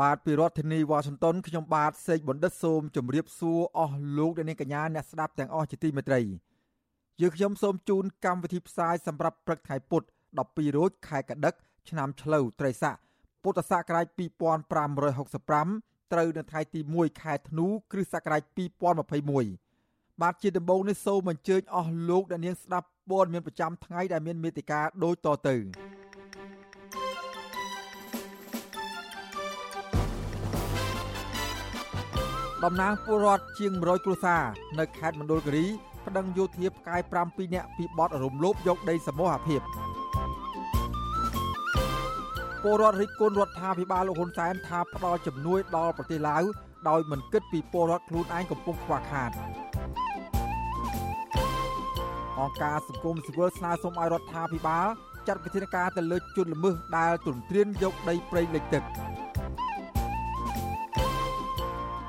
បាទពីរដ្ឋធានីវ៉ាស៊ីនតោនខ្ញុំបាទសេកបណ្ឌិតសូមជម្រាបសួរអស់លោកអ្នកនាងកញ្ញាអ្នកស្ដាប់ទាំងអស់ជាទីមេត្រីយើខ្ញុំសូមជូនកម្មវិធីផ្សាយសម្រាប់ព្រឹកថ្ងៃពុធ12រោចខែកដិក ឆ្នាំឆ្លូវត្រីស័កពុទ្ធសករាជ2565ត្រូវនៅថ្ងៃទី1ខែធ្នូគ្រិស្តសករាជ2021បាទជាដំបូងនេះសូមអញ្ជើញអស់លោកអ្នកនាងស្ដាប់ព័ត៌មានប្រចាំថ្ងៃដែលមានមេតិការដូចតទៅ តំណាងពលរដ្ឋជាង100គ្រួសារនៅខេត្តមណ្ឌលគិរីប្តឹងយោធាផ្កាយ7 2នាក់ពីបទរំលោភយកដីសមូហភាពពលរដ្ឋរិះគន់រដ្ឋាភិបាលលោកហ៊ុនសែនថាផ្ដល់ជំនួយដល់ប្រទេសឡាវដោយមិនគិតពីពលរដ្ឋខ្លួនឯងកំពុងខ្វះខាតអង្គការសង្គមស៊ីវិលស្នើសុំឲ្យរដ្ឋាភិបាលចាត់វិធានការទៅលើជនល្មើសដែលទន្ទ្រានយកដីព្រៃលិចទឹក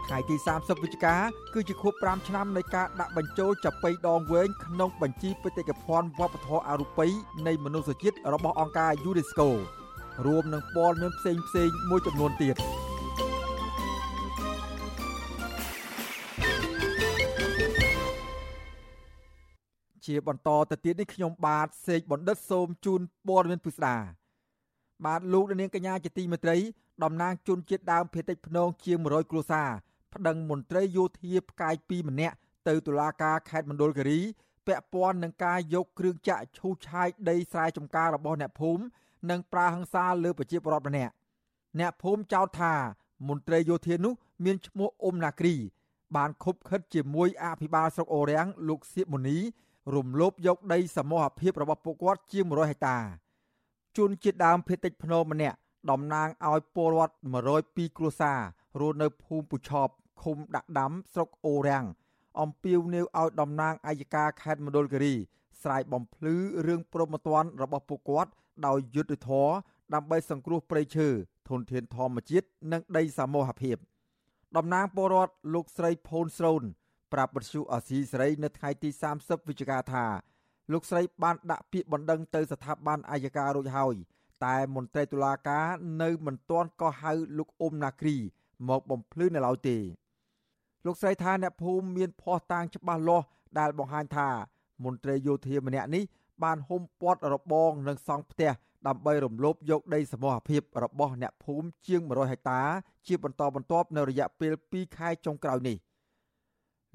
ថ្ងៃទី30វិច្ឆិកាគឺជាខួប5ឆ្នាំនៃការដាក់បញ្ចូលចាប៉ីដងវែងក្នុងបញ្ជីបេតិកភណ្ឌវប្បធម៌អរូបីនៃមនុស្សជាតិរបស់អង្គការ UNESCO រួមនឹងព័ត៌មានផ្សេងផ្សេងមួយចំនួនទៀតជាបន្តទៅទៀតនេះខ្ញុំបាទសេកបណ្ឌិតសូមជូនព័ត៌មានពិស្ដាបាទលោកនាងកញ្ញាជាទីមេត្រីតំណាងជនជាតិដើមភាគតិចភ្នងជាង100គ្រួសារ ប្តឹងមន្ត្រីយោធាផ្កាយ2ម្នាក់ទៅតុលាការខេត្តមណ្ឌលគិរីពាក់ព័ន្ធនឹងការយកគ្រឿងចាក់ឈូសឆាយដីស្រែចម្ការរបស់អ្នកភូមិនិងប្រើហិង្សាលើប្រជាពលរដ្ឋម្នាក់អ្នកភូមិចោទថាមន្ត្រីយោធានោះមានឈ្មោះអ៊ុំណាគ្រី បានខົບខិតជាមួយអភិបាលស្រុកអូរាំងលោកសៀកមុនីរំលោភយកដីសមូហភាពរបស់ពួកគាត់ជាង100ហិកតាជនជាតិដើមភេតិចភ្នំម្នាក់តំណាងឲ្យពលរដ្ឋ102គ្រួសារ រស់នៅភូមិពុឆប់ឃុំដាក់ដាំស្រុកអូរាំងអំពាវនាវឲ្យតំណាងអัยការខេត្តមណ្ឌលគិរីស្រ័យបំភ្លឺរឿងព្រមត្តនរបស់ពួកគាត់ដោយយុទ្ធធរដើម្បីសង្គ្រោះព្រៃឈើធនធានធម្មជាតិនិងដីសមូហភាពតំណាងពលរដ្ឋលោកស្រីផូនស្រូនប្រាប់បទសុអសីសេរីនៅថ្ងៃទី30វិច្ឆិកាថាលោកស្រីបានដាក់ពាក្យបណ្ដឹងទៅស្ថាប័នអัยការរួចហើយតែមន្ត្រីតុលាការនៅមិនទាន់ក៏ហៅលោកអ៊ុំណាគ្រី មកបំភ្លឺនៅឡើយទេលោកស្រីថាអ្នកភូមិមានភ័ស្តុតាងច្បាស់លាស់ដែលបង្ហាញថា មន្ត្រីយោធាម្នាក់នេះបានហុំព័ទ្ធរបងនិងសង់ផ្ទះដើម្បីរំលោភយកដីសមរភាពរបស់អ្នកភូមិជាង100ហិកតា ជាបន្តបន្ទាប់នៅរយៈពេល2ខែចុងក្រោយនេះ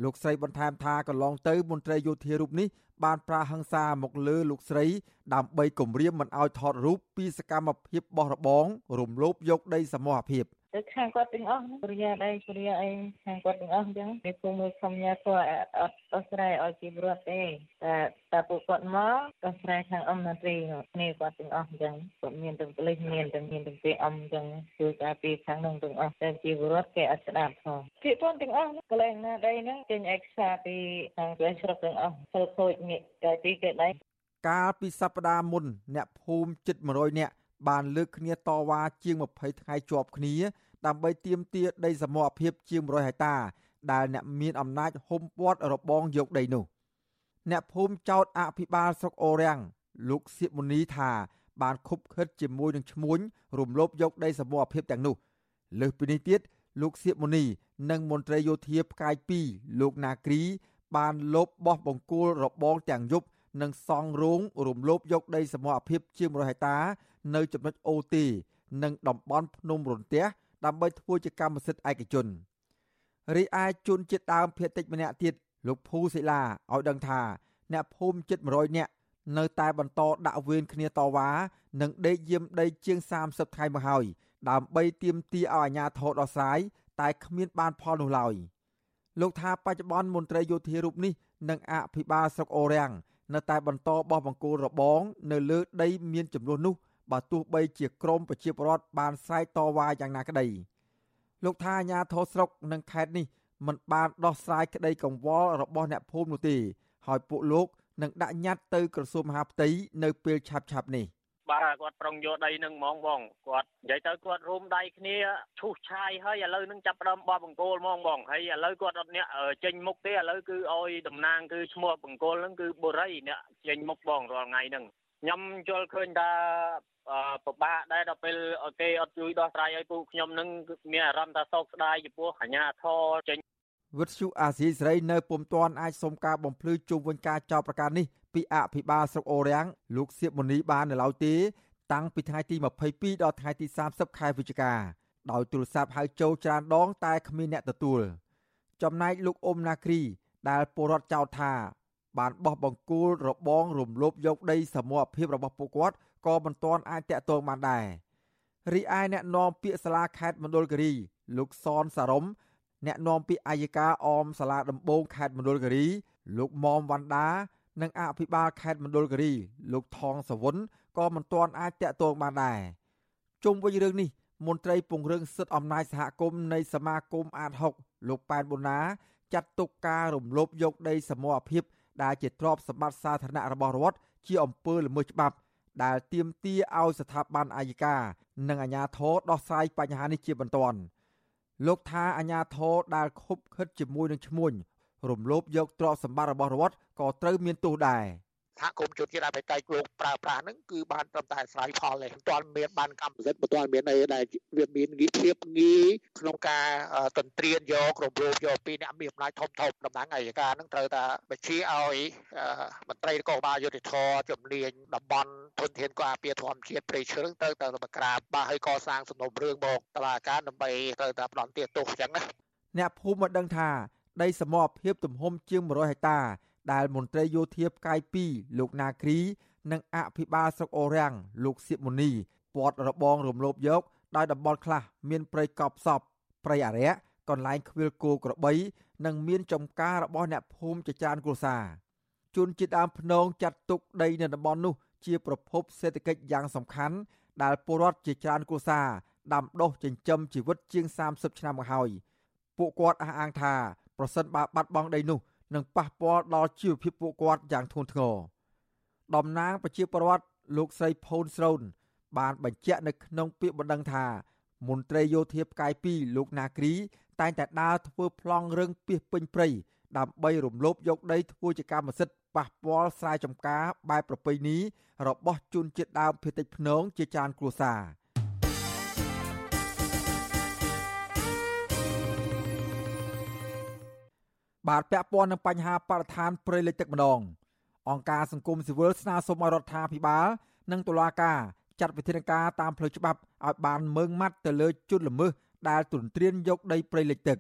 លោកស្រីបន្ថែមថាកន្លងទៅមន្ត្រីយោធារូបនេះបានប្រាហឹង្សាមកលើលោកស្រី ដើម្បីគំរាមមិនឲ្យថតរូបពីសកម្មភាពបោះរបង រំលោភយកដីសមរភាព។ ទៅខាងគាត់ទាំងអស់ពរិយាអីពរិយាអីខាងគាត់ទាំងអស់អញ្ចឹងគេពុំមើលខំញ៉ាគាត់អត់ដោះស្រាយឲ្យជីវរដ្ឋទេតែតែពួកគាត់មកដោះស្រាយខាងអំណាត្រីគ្នាគាត់ទាំងអស់អញ្ចឹងគាត់មានទាំងប៉ូលីសមានទាំងមានទាំងពេលអំអញ្ចឹងជួយការពីខាងនោះទាំងអស់តែជីវរដ្ឋគេអត់ស្ដាប់ផងពីពន្ធទាំងអស់កន្លែងណាដីហ្នឹងចេញឯកសារពីខាងព្រះស្រុកទាំងអស់ធ្វើខូចងាកតែទីគេដៃកាលពីសប្តាហ៍មុនអ្នកភូមិជិត100នាក់ បានលើកគ្នាតវ៉ាជាង20ថ្ងៃជាប់គ្នា ដើម្បីទាមទារដីសមរភាពជាង100ហិកតា ដែលអ្នកមានអំណាចហុំព័ទ្ធរបងយកដីនោះ អ្នកភូមិចោតអភិបាលស្រុកអូរាំងលោកសៀកមុនីថា បានខុបខិតជាមួយនឹងឈ្មួញរំលោភយកដីសមរភាពទាំងនោះលើសពីនេះទៀតលោកសៀកមុនីនិងមន្ត្រីយោធាផ្កាយ2លោកណាគ្រី បានលបបោះបង្គោលរបងទាំងយប់ និងសង់រោងរំលោភយកដីសមរភាពជាង100ហិកតា នៅចំណុចអូទី និងតំបន់ភ្នំរន្ទះដើម្បីធ្វើជាកម្មសិទ្ធិឯកជនរីឯជនជាតិដើមភាគតិចម្នាក់ទៀតលោកភូសិលាឲ្យដឹងថា អ្នកភូមិជិត100នាក់នៅតែបន្តដាក់វេនគ្នាតវ៉ានិងដេកយាមដីជាង30ថ្ងៃមកហើយដើម្បីទាមទារឲ្យអាជ្ញាធរដោះស្រាយតែគ្មានបានផលនោះឡើយលោកថាបច្ចុប្បន្នមន្ត្រីយោធារូបនេះនិងអភិបាលស្រុកអូរាំងនៅតែបន្តបោះបង្គោលរបងនៅលើដីមានចំនួននោះបើទោះបីជាក្រមប្រជាពលរដ្ឋបានស្រែកតវ៉ាយ៉ាងណាក្តីលោកថាអាញាធរស្រុកនិងខេត្តនេះមិនបានដោះស្រាយក្តីកង្វល់របស់អ្នកភូមិនោះទេ ហើយពួកលោកនឹងដាក់ញត្តិទៅក្រសួងមហាផ្ទៃនៅពេលឆាប់ៗនេះ បាទគាត់ប្រុងយកដីនឹងហ្មងបងគាត់និយាយទៅគាត់រួមដៃគ្នាឈូសឆាយហើយឥឡូវនឹងចាប់ផ្ដើមបបង្គោលហ្មងបងហើយឥឡូវគាត់អត់អ្នកចេញមុខទេឥឡូវគឺឲ្យតំណាងគឺឈ្មោះបង្គោលហ្នឹងគឺបុរីអ្នកចេញមុខបងរាល់ថ្ងៃហ្នឹងខ្ញុំយល់ឃើញថាពិបាកដែរដល់ពេលគេអត់ជួយដោះស្រាយឲ្យពួកខ្ញុំនឹងមានអារម្មណ៍ថាសោកស្ដាយចំពោះអាញាធរចេញវិទ្យុអាស៊ីសេរីនៅពុំទាន់អាចសុំការបំភ្លឺជុំវិញការចោទប្រកាន់នេះ ពីអភិបាលស្រុកអូរាំងលោកសៀបមុនីបាននៅឡើយទេ តាំងពីថ្ងៃទី22ដល់ថ្ងៃទី30ខែវិច្ឆិកាដោយទូរស័ព្ទហៅចូលច្រើនដង តែគ្មានអ្នកទទួល ចំណែកលោកអ៊ុំណាគ្រី ដែលពលរដ្ឋចោទថា បានបោះបង្គោលរបងរំលោភយកដីសមរភាពរបស់ពួកគាត់ក៏មិនទាន់អាចតាក់ទងបានដែររីឯអ្នកនាំពាក្យសាលាខេត្តមណ្ឌលគិរីលោកសនសារំអ្នកនាំពាក្យអាយកាអមសាលាដំបងខេត្តមណ្ឌលគិរីលោកមុំវណ្ដា និងអភិបាលខេត្តមណ្ឌលគិរីលោកថងសវុនក៏មិនទាន់អាចតាក់ទងបានដែរជុំវិញរឿងនេះមន្ត្រីពង្រឹងសិទ្ធិអំណាចសហគមន៍នៃសមាគមអាត6លោកប៉ែនបូណា ចាត់ទុកការរំលោភយកដីសមរភាពដែលជាទ្រព្យសម្បត្តិសាធារណៈរបស់រដ្ឋជាអំពើល្មើសច្បាប់ ដែលទាមទារឲ្យស្ថាប័នអាយកានិងអាជ្ញាធរដោះស្រាយបញ្ហានេះជាបន្ទាន់លោកថាអាជ្ញាធរដែលខុបខិតជាមួយនឹងឈ្មួញ រំលោភយកទ្រព្យសម្បត្តិរបស់រដ្ឋក៏ត្រូវមានទោសដែរ។សហគមន៍ជនជាតិអមេរិកលោកប្រើប្រាស់ហ្នឹងគឺបានត្រឹមតែស្រ័យផលទេមិនទាន់មានបានកម្មសិទ្ធិមិនទាន់មានអីដែលវាមានងាយភាពងាយក្នុងការទន្ទ្រានយករំលោភយកពីអ្នកមានអំណាចធំធំតំណាងអัยការហ្នឹងត្រូវតែបញ្ជាឲ្យមន្ត្រីកោបាលយុតិធម៌ជំនាញតំបន់ធនធានការពារធម្មជាតិព្រៃឈើត្រូវតែបង្ក្រាបបាទហើយកសាងសំណុំរឿងមកតឡាការដើម្បីត្រូវតែផ្ដន់ទាទោសអញ្ចឹងណាអ្នកភូមិមកដឹងថា ដីសមរភាពទំហំជាង100ហិកតា ដែលមន្ត្រីយោធាផ្កាយ2លោកណាគ្រី និងអភិបាលស្រុកអូរាំងលោកសៀបមុនីពាត់របងរំលោភយកដោយតំបន់ខ្លះមានព្រៃកប់សពព្រៃអរិយកន្លែងខ្វៀលគោក្របី និងមានចំការរបស់អ្នកភូមិជាច្រើនគ្រួសារជនជាតិដើមភ្នងចាត់ទុកដីនៅតំបន់នោះជាប្រភពសេដ្ឋកិច្ចយ៉ាងសំខាន់ដែលពលរដ្ឋជាច្រើនគ្រួសារដាំដុះចិញ្ចឹមជីវិតជាង30ឆ្នាំមកហើយពួកគាត់អះអាងថា ប្រសិនបើបាត់បង់ដីនោះនិងប៉ះពាល់ដល់ជីវភាពពួកគាត់យ៉ាងធ្ងន់ធ្ងរតំណាងប្រជាពលរដ្ឋលោកស្រីផូនស្រូនបានបញ្ជាក់នៅក្នុងពាក្យបណ្ដឹងថា មន្ត្រីយោធាផ្កាយ2លោកណាគ្រី តែងតែដើរធ្វើប្លង់រឹងពីពេញព្រៃដើម្បីរំលោភយកដីធ្វើជាកម្មសិទ្ធិប៉ះពាល់ស្រែចម្ការបែបប្រពៃណីរបស់ជនជាតិដើមភាគតិចភ្នងជាច្រើនគ្រួសារ បាទពាក់ព័ន្ធនឹងបញ្ហាបរិស្ថានព្រៃលិចទឹកម្ដងអង្គការសង្គមស៊ីវិលស្នើសុំឲ្យរដ្ឋាភិបាលនិងតុលាការចាត់វិធានការតាមផ្លូវច្បាប់ឲ្យបានម៉ឺងម៉ាត់ទៅលើជនល្មើសដែលទន្ទ្រានយកដីព្រៃលិចទឹក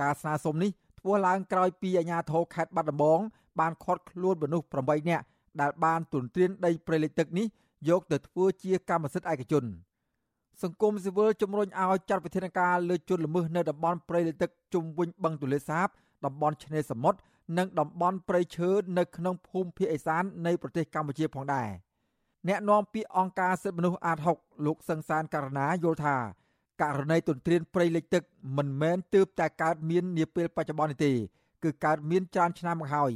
ការស្នើសុំនេះធ្វើឡើងក្រោយពីអាជ្ញាធរខេត្តបាត់ដំបងបានឃាត់ខ្លួនមនុស្ស8នាក់ដែលបានទន្ទ្រានដីព្រៃលិចទឹកនេះយកទៅធ្វើជាកម្មសិទ្ធិឯកជន សង្គមស៊ីវិលជំរុញឲ្យចាត់វិធានការលើជនល្មើសនៅតំបន់ព្រៃលិចទឹកជុំវិញបឹងទន្លេសាប តំបន់ឆ្នេរសមុទ្រនិងតំបន់ព្រៃឈើនៅក្នុងភូមិភាគឦសាននៃប្រទេសកម្ពុជាផងដែរអ្នកនាំពាក្យអង្គការសិទ្ធិមនុស្សអាត6លោកសង្សានករណាយល់ថាករណីទន្ទ្រានព្រៃលិចទឹកមិនមែនទើបតែកើតមាននាពេលបច្ចុប្បន្ននេះទេគឺកើតមានច្រើនឆ្នាំមកហើយ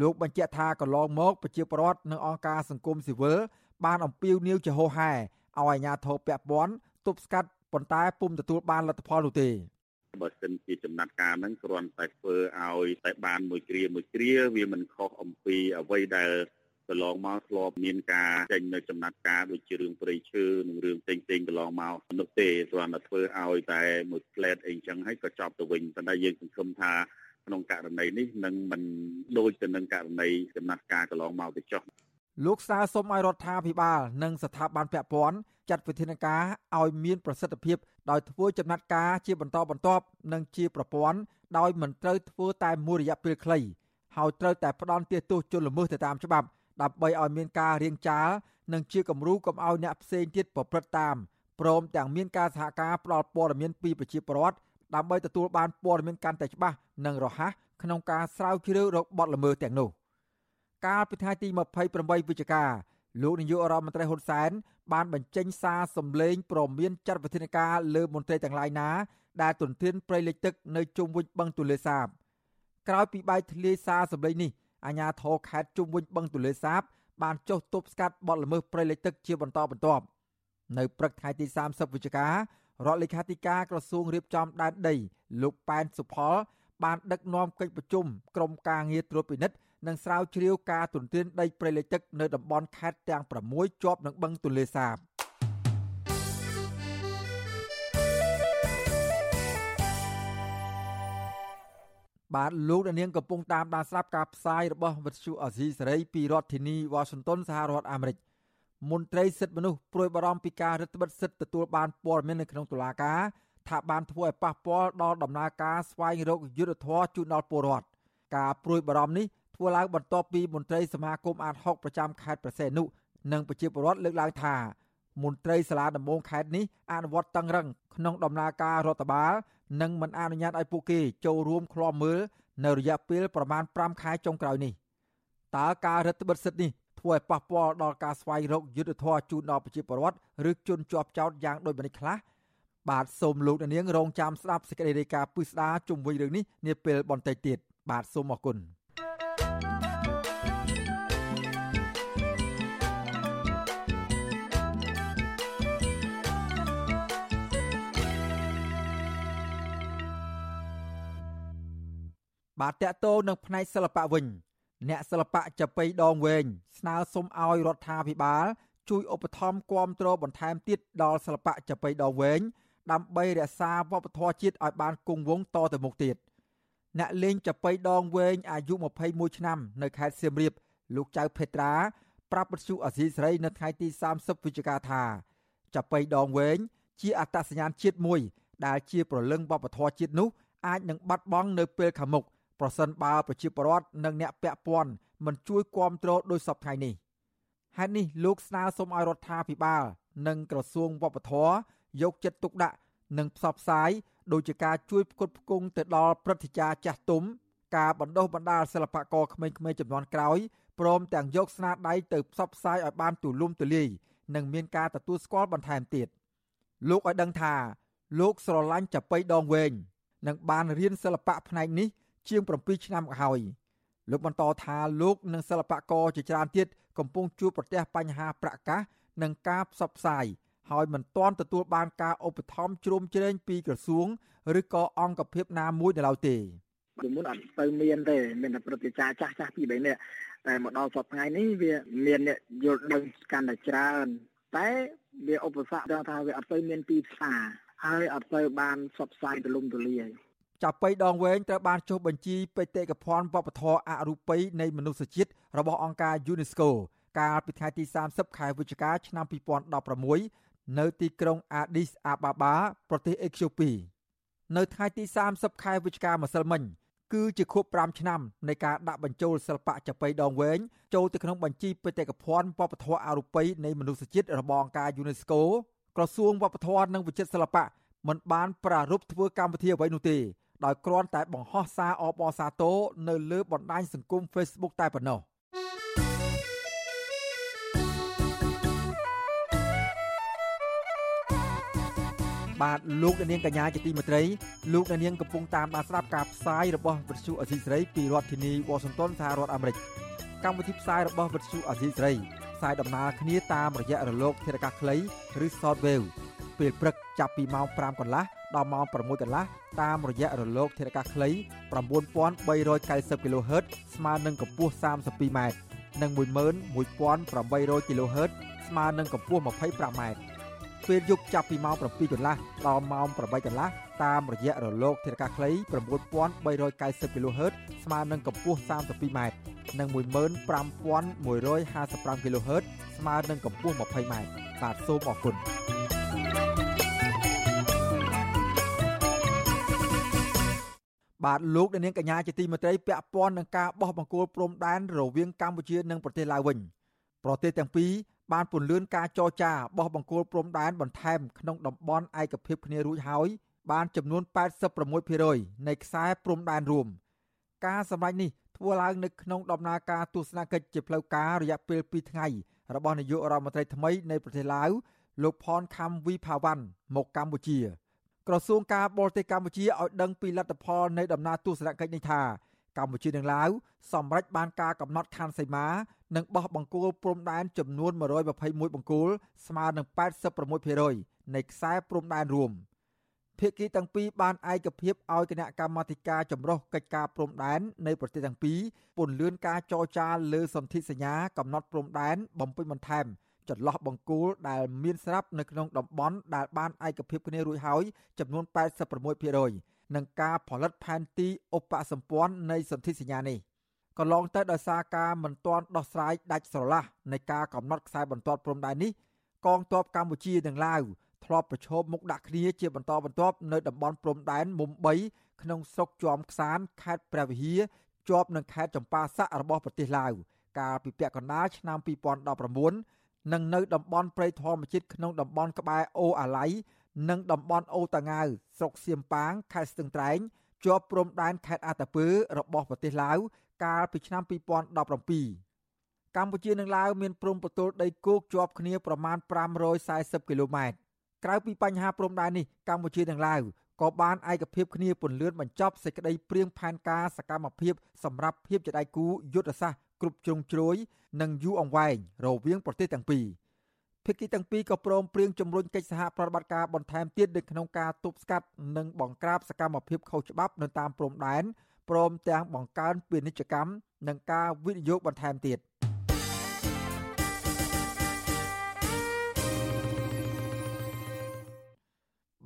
លោកបញ្ជាក់ថាកន្លងមកប្រជាពលរដ្ឋនិងអង្គការសង្គមស៊ីវិលបានអំពាវនាវជាហោហែឲ្យអាជ្ញាធរពាក់ព័ន្ធទប់ស្កាត់ប៉ុន្តែពុំទទួលបានលទ្ធផលនោះទេ បើសិនជាចំណាត់ការហ្នឹងគ្រាន់តែធ្វើឲ្យតែបានមួយគ្រាមួយគ្រាវាមិនខុសអំពីអ្វីដែលកន្លងមកធ្លាប់មានការចេញនៅចំណាត់ការដូចជារឿងព្រៃឈើនិងរឿងផ្សេងផ្សេងកន្លងមកនោះទេគ្រាន់តែធ្វើឲ្យតែមួយផ្លែតអីចឹងហើយក៏ចប់ទៅវិញប៉ុន្តែយើងសង្ឃឹមថាក្នុងករណីនេះនឹងមិនដូចទៅនឹងករណីចំណាត់ការកន្លងមកទៅចុះ លោកសាសុំឲ្យរដ្ឋាភិបាលនិងស្ថាប័នពាក់ព័ន្ធចាត់វិធានការឲ្យមានប្រសិទ្ធភាពដោយធ្វើចំណាត់ការជាបន្តបន្ទាប់និងជាប្រព័ន្ធដោយមិនត្រូវធ្វើតែមួយរយៈពេលខ្លីហើយត្រូវតែផ្ដន់ទោសជនល្មើសទៅតាមច្បាប់ដើម្បីឲ្យមានការរៀងចាលនិងជាគំរូកុំឲ្យអ្នកផ្សេងទៀតប្រព្រឹត្តតាមព្រមទាំងមានការសហការផ្តល់ព័ត៌មានពីប្រជាពលរដ្ឋដើម្បីទទួលបានព័ត៌មានកាន់តែច្បាស់និងរហ័សក្នុងការស្រាវជ្រាវរកបទល្មើសទាំងនោះ កាលពីថ្ងៃទី28វិច្ឆិកាលោកនាយករដ្ឋមន្ត្រីហ៊ុនសែនបានបញ្ចេញសារសម្លេងព្រមានចាត់វិធានការលើមន្ត្រីទាំងឡាយណាដែលទន្ទ្រានព្រៃលិចទឹកនៅជុំវិញបឹងទន្លេសាបក្រោយពីបែកធ្លាយសារសម្លេងនេះអាជ្ញាធរខេត្តជុំវិញបឹងទន្លេសាប បានចុះទប់ស្កាត់បទល្មើសព្រៃលិចទឹកជាបន្តបន្ទាប់នៅព្រឹកថ្ងៃទី30វិច្ឆិការដ្ឋលេខាធិការក្រសួងរៀបចំដែនដីលោកប៉ែនសុផលបានដឹកនាំកិច្ចប្រជុំក្រុមការងារត្រួតពិនិត្យ និងស្រាវជ្រាវការទន្ទ្រានដីព្រៃលិចទឹកនៅតំបន់ខេត្តទាំង6ជាប់នឹងបឹងទន្លេសាបបាទលោកអ្នកនាងកំពុងតាមដានស្ដាប់ការផ្សាយរបស់វិទ្យុអាស៊ីសេរីពីរដ្ឋធានីវ៉ាស៊ីនតោនសហរដ្ឋអាមេរិកមន្ត្រីសិទ្ធិមនុស្សព្រួយបារម្ភពីការរឹតបន្តឹងសិទ្ធិទទួលបានព័ត៌មាននៅក្នុងតុលាការថាបានធ្វើឲ្យប៉ះពាល់ដល់ដំណើរការស្វែងរកយុត្តិធម៌ជូនដល់ពលរដ្ឋការព្រួយបារម្ភនេះ ធ្វើឡើងបន្ទាប់ពីមន្ត្រីសមាគមអាត60ប្រចាំខេត្តប្រសេនុនិងប្រជាពលរដ្ឋលើកឡើងថាមន្ត្រីសាលាដំបងខេត្តនេះអនុវត្តតឹងរឹងក្នុងដំណើរការរដ្ឋបាលនិងមិនអនុញ្ញាតឲ្យពួកគេចូលរួមឃ្លាំមើលនៅរយៈពេលប្រមាណ5ខែចុងក្រោយនេះតើការរដ្ឋបិទសិទ្ធិនេះធ្វើឲ្យប៉ះពាល់ដល់ការស្វែងរកយុទ្ធធរជូនដល់ប្រជាពលរដ្ឋឬជនជាប់ចោតយ៉ាងដូចម្តេចខ្លះបាទសូមលោកនាងរងចាំស្ដាប់សេចក្តីរាយការណ៍ពិស្ដារជុំវិញរឿងនេះនាពេលបន្តិចទៀតបាទសូមអរគុណ បាទតកតោនឹងផ្នែកសិល្បៈវិញអ្នកសិល្បៈចាប៉ីដងវែងស្នើសុំឲ្យរដ្ឋាភិបាល ជួយឧបត្ថម្ភគាំទ្របន្ថែមទៀតដល់សិល្បៈចាប៉ីដងវែងដើម្បីរក្សាវប្បធម៌ជាតិឲ្យបានគង់វង្សតទៅមុខទៀតអ្នកលេងចាប៉ីដងវែងអាយុ21ឆ្នាំ នៅខេត្តសៀមរាប លោកចៅភេត្រា ប្រាប់បទសុអាស៊ីសេរីនៅថ្ងៃទី30វិច្ឆិកាថាចាប៉ីដងវែងជាអត្តសញ្ញាណជាតិមួយដែលជាប្រលឹងវប្បធម៌ជាតិនោះអាចនឹងបាត់បង់នៅពេលខាងមុខ ប្រសិនបើប្រជាពលរដ្ឋនិងអ្នកពាក់ព័ន្ធមិនជួយគ្រប់គ្រងដោយសពថ្ងៃនេះហេតុនេះលោកស្នើសុំឲ្យរដ្ឋាភិបាល និងក្រសួងវប្បធម៌យកចិត្តទុកដាក់និងផ្សព្វផ្សាយដោយជាការជួយផ្គត់ផ្គង់ទៅដល់ព្រឹទ្ធាចារ្យចាស់ទុំការបណ្ដុះបណ្ដាលសិល្បករក្មេងៗចំនួនក្រោយព្រមទាំងយកស្នាដៃទៅផ្សព្វផ្សាយឲ្យបានទូលំទូលាយនិងមានការទទួលស្គាល់បន្ថែមទៀតលោកឲ្យដឹងថា លោកស្រឡាញ់ចាប៉ីដងវែងនិងបានរៀនសិល្បៈផ្នែកនេះ ជាង7ឆ្នាំក៏ហើយលោកបន្តថាលោកនិងសិល្បករជាច្រើនទៀតកំពុងជួបប្រទះបញ្ហាប្រកាសនិងការផ្សព្វផ្សាយហើយមិនទាន់ទទួលបានការឧបត្ថម្ភជ្រោមជ្រែងពីក្រសួងឬក៏អង្គភាពណាមួយនៅឡើយទេពីមុនអត់ទៅមានទេមានតែព្រឹត្តិការណ៍ចាស់ចាស់ពី3នាក់តែមកដល់សប្តាហ៍ថ្ងៃនេះវាមានអ្នកយល់ដឹងកាន់តែច្រើនតែវាឧបសគ្គដល់ថាវាអត់ទៅមានទីផ្សារហើយអត់ទៅបានផ្សព្វផ្សាយទូលំទូលាយ ចាប៉ីដងវែងត្រូវបានចុះបញ្ជីបេតិកភណ្ឌវប្បធម៌អរូបីនៃមនុស្សជាតិរបស់អង្គការ UNESCO កាលពីថ្ងៃទី30ខែវិច្ឆិកាឆ្នាំ2016នៅទីក្រុង Addis Ababa ប្រទេសអេត្យូពីនៅថ្ងៃទី30ខែវិច្ឆិកាម្សិលមិញគឺជាខួប5ឆ្នាំនៃការដាក់បញ្ចូលសិល្បៈចាប៉ីដងវែងចូលទៅក្នុងបញ្ជីបេតិកភណ្ឌវប្បធម៌អរូបីនៃមនុស្សជាតិរបស់អង្គការ UNESCO ក្រសួងវប្បធម៌និងវិចិត្រសិល្បៈមិនបានប្រារព្ធធ្វើកម្មវិធីអ្វីនោះទេ ដោយគ្រាន់តែបង្ហោះសារអបអរសាទរនៅលើបណ្ដាញសង្គម Facebook តែប៉ុណ្ណោះបាទលោកនាងកញ្ញាជាទីមេត្រីលោកនាងកំពុងតាមដានស្ដាប់ការផ្សាយរបស់វិទ្យុអសីស្រីពីរដ្ឋធានីវ៉ាស៊ីនតោនសហរដ្ឋអាមេរិកកម្មវិធីផ្សាយរបស់វិទ្យុអសីស្រីផ្សាយដំណើរគ្នាតាមរយៈរលកធាតុអាកាសខ្លីឬ Shortwave ពេលព្រឹកចាប់ពីម៉ោង5កន្លះ ដល់ម៉ោង6កន្លះតាមរយៈរលក ធាតុអាកាសខ្លី9390 kHz ស្មើនឹងកម្ពស់ 32m និង11800 kHz ស្មើនឹងកម្ពស់ 25m ពេលយប់ចាប់ពីម៉ោង7កន្លះដល់ម៉ោង8កន្លះតាមរយៈរលកធាតុអាកាសខ្លី9390 kHz ស្មើនឹងកម្ពស់ 32m និង15155 kHz ស្មើនឹងកម្ពស់ 20m បាទសូមអរគុណ បាទលោកនាងកញ្ញាជាទីមេត្រីពាក់ព័ន្ធនឹងការបោះបង្គោលព្រំដែនរវាងកម្ពុជានិងប្រទេសឡាវវិញប្រទេសទាំងពីរបានពន្លឿនការចរចាបោះបង្គោលព្រំដែនបន្ថែមក្នុងតំបន់ឯកភាពគ្នារួចហើយបានចំនួន86%នៃខ្សែព្រំដែនរួម ការសម្រេចនេះធ្វើឡើងនៅក្នុងដំណើរការទស្សនកិច្ចជាផ្លូវការរយៈពេល2ថ្ងៃរបស់នាយករដ្ឋមន្ត្រីថ្មីនៃប្រទេសឡាវលោកផនខំវីផាវ៉ាន់មកកម្ពុជា ក្រសួងការបរទេសកម្ពុជាឲ្យដឹងពីលទ្ធផលនៃដំណើរទស្សនកិច្ចនេះថាកម្ពុជានិងឡាវសម្រេចបានការកំណត់ខណ្ឌសីមានិងបោះបង្គោលព្រំដែនចំនួន121បង្គោលស្មើនឹង86%នៃខ្សែព្រំដែនរួមភាគីទាំងពីរបានឯកភាពឲ្យគណៈកម្មាធិការចម្រុះកិច្ចការព្រំដែននៃប្រទេសទាំងពីរពន្លឿនការចរចាលើសន្ធិសញ្ញាកំណត់ព្រំដែនបំពេញបន្ថែម ចន្លោះបង្គោលដែលមានស្រាប់នៅក្នុងតំបន់ដែលបានឯកភាពគ្នារួចហើយចំនួន86%និងការផលិតផែនទីឧបសម្ព័ន្ធនៃសន្ធិសញ្ញានេះកន្លងទៅដោយសារការមិនទាន់ដោះស្រាយដាច់ស្រឡះនៃការកំណត់ខ្សែបន្ទាត់ព្រំដែននេះកងទ័ពកម្ពុជានិងឡាវធ្លាប់ប្រឈមមុខដាក់គ្នាជាបន្តបន្ទាប់នៅតំបន់ព្រំដែនមុំ3ក្នុងស្រុកជាំខ្សានខេត្តព្រះវិហារជាប់នឹងខេត្តចម្ប៉ាសាក់របស់ប្រទេសឡាវកាលពីពាក់កណ្ដាលឆ្នាំ2019 និងនៅតំបន់ព្រៃធម្មជាតិក្នុងតំបន់ក្បែរអូអាឡៃនិងតំបន់អូតាងាវស្រុកសៀមប៉ាងខេត្តស្ទឹងត្រែងជាប់ព្រំដែនខេត្តអាតាពើរបស់ប្រទេសឡាវកាលពីឆ្នាំ2017កម្ពុជានិងឡាវមានព្រំប្រទល់ដីគោកជាប់គ្នាប្រមាណ540គីឡូម៉ែត្រក្រៅពីបញ្ហាព្រំដែននេះកម្ពុជានិងឡាវក៏បានឯកភាពគ្នាពន្លឿនបញ្ចប់សេចក្តីព្រៀងផែនការសកម្មភាពសម្រាប់ភាពជាដៃគូយុទ្ធសាស្ត្រ គ្រប់ជ្រុងជ្រោយនិងយូរអង្វែងរវាងប្រទេសទាំងពីរភាគីទាំងពីរក៏ព្រមព្រៀងជំរុញកិច្ចសហប្រតិបត្តិការបន្ថែមទៀតនៅក្នុងការទប់ស្កាត់និងបង្ក្រាបសកម្មភាពខុសច្បាប់នៅតាមព្រំដែនព្រមទាំងបង្កើនពាណិជ្ជកម្មនិងការវិនិយោគបន្ថែមទៀត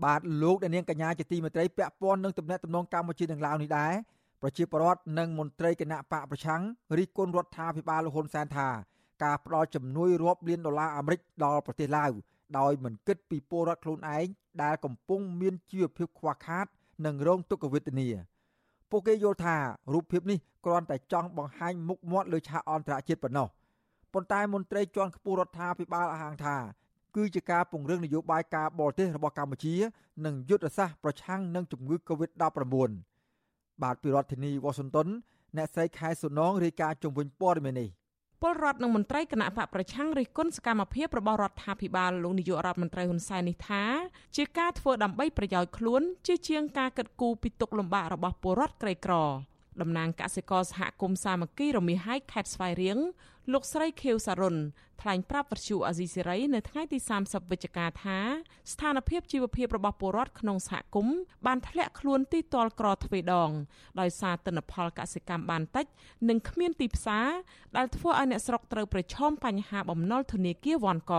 បាទលោកអ្នកនាងកញ្ញាជាទីមេត្រីពាក់ព័ន្ធនឹងទំនាក់ទំនងកម្ពុជានិងឡាវនេះដែរ ប្រជាពលរដ្ឋនិងមន្ត្រីគណៈបកប្រឆាំងរិះគន់រដ្ឋាភិបាលលហ៊ុនសែនថាការផ្ដល់ជំនួយរាប់លានដុល្លារអាមេរិកដល់ប្រទេសឡាវដោយមិនគិតពីពលរដ្ឋខ្លួនឯងដែលកំពុងមានជីវភាពខ្វះខាត និងរងទុក្ខវេទនាពួកគេយល់ថារូបភាពនេះគ្រាន់តែចង់បង្ហាញមុខមាត់លើឆាកអន្តរជាតិប៉ុណ្ណោះប៉ុន្តែមន្ត្រីជាន់ខ្ពស់រដ្ឋាភិបាលអះអាងថាគឺជាការពង្រឹងនយោបាយការបរទេសរបស់កម្ពុជា និងយុទ្ធសាស្ត្រប្រឆាំងនឹងជំងឺ Covid-19 បាទពីរដ្ឋធានីវ៉ាស៊ីនតោនអ្នកស្រីខែសុនងរាយការណ៍ជំវិញព័ត៌មាននេះពលរដ្ឋនិងមន្ត្រីគណៈបកប្រឆាំងរិះគន់សកម្មភាពរបស់រដ្ឋាភិបាលលោកនាយករដ្ឋមន្ត្រីហ៊ុនសែននេះថាជាការធ្វើដើម្បីប្រយោជន៍ខ្លួន ជាជាងការកិត្តគូពីទុកលំបាករបស់ពលរដ្ឋក្រីក្រតំណាងកសិករសហគមន៍សាមគ្គីរមាហែកខេត្តស្វាយរៀង លោកស្រីខៀវសារុនថ្លែងប្រាប់វិទ្យុអាស៊ីសេរីនៅថ្ងៃទី30វិច្ឆិកាថាស្ថានភាពជីវភាពរបស់ពលរដ្ឋក្នុងសហគមន៍បានធ្លាក់ខ្លួនទីតលក្រទ្វេដង ដោយសារទិន្នផលកសិកម្មបានតិច និងគ្មានទីផ្សារដែលធ្វើឲ្យអ្នកស្រុកត្រូវប្រឈមបញ្ហាបំណុលធនាគារវ៉ាន់ក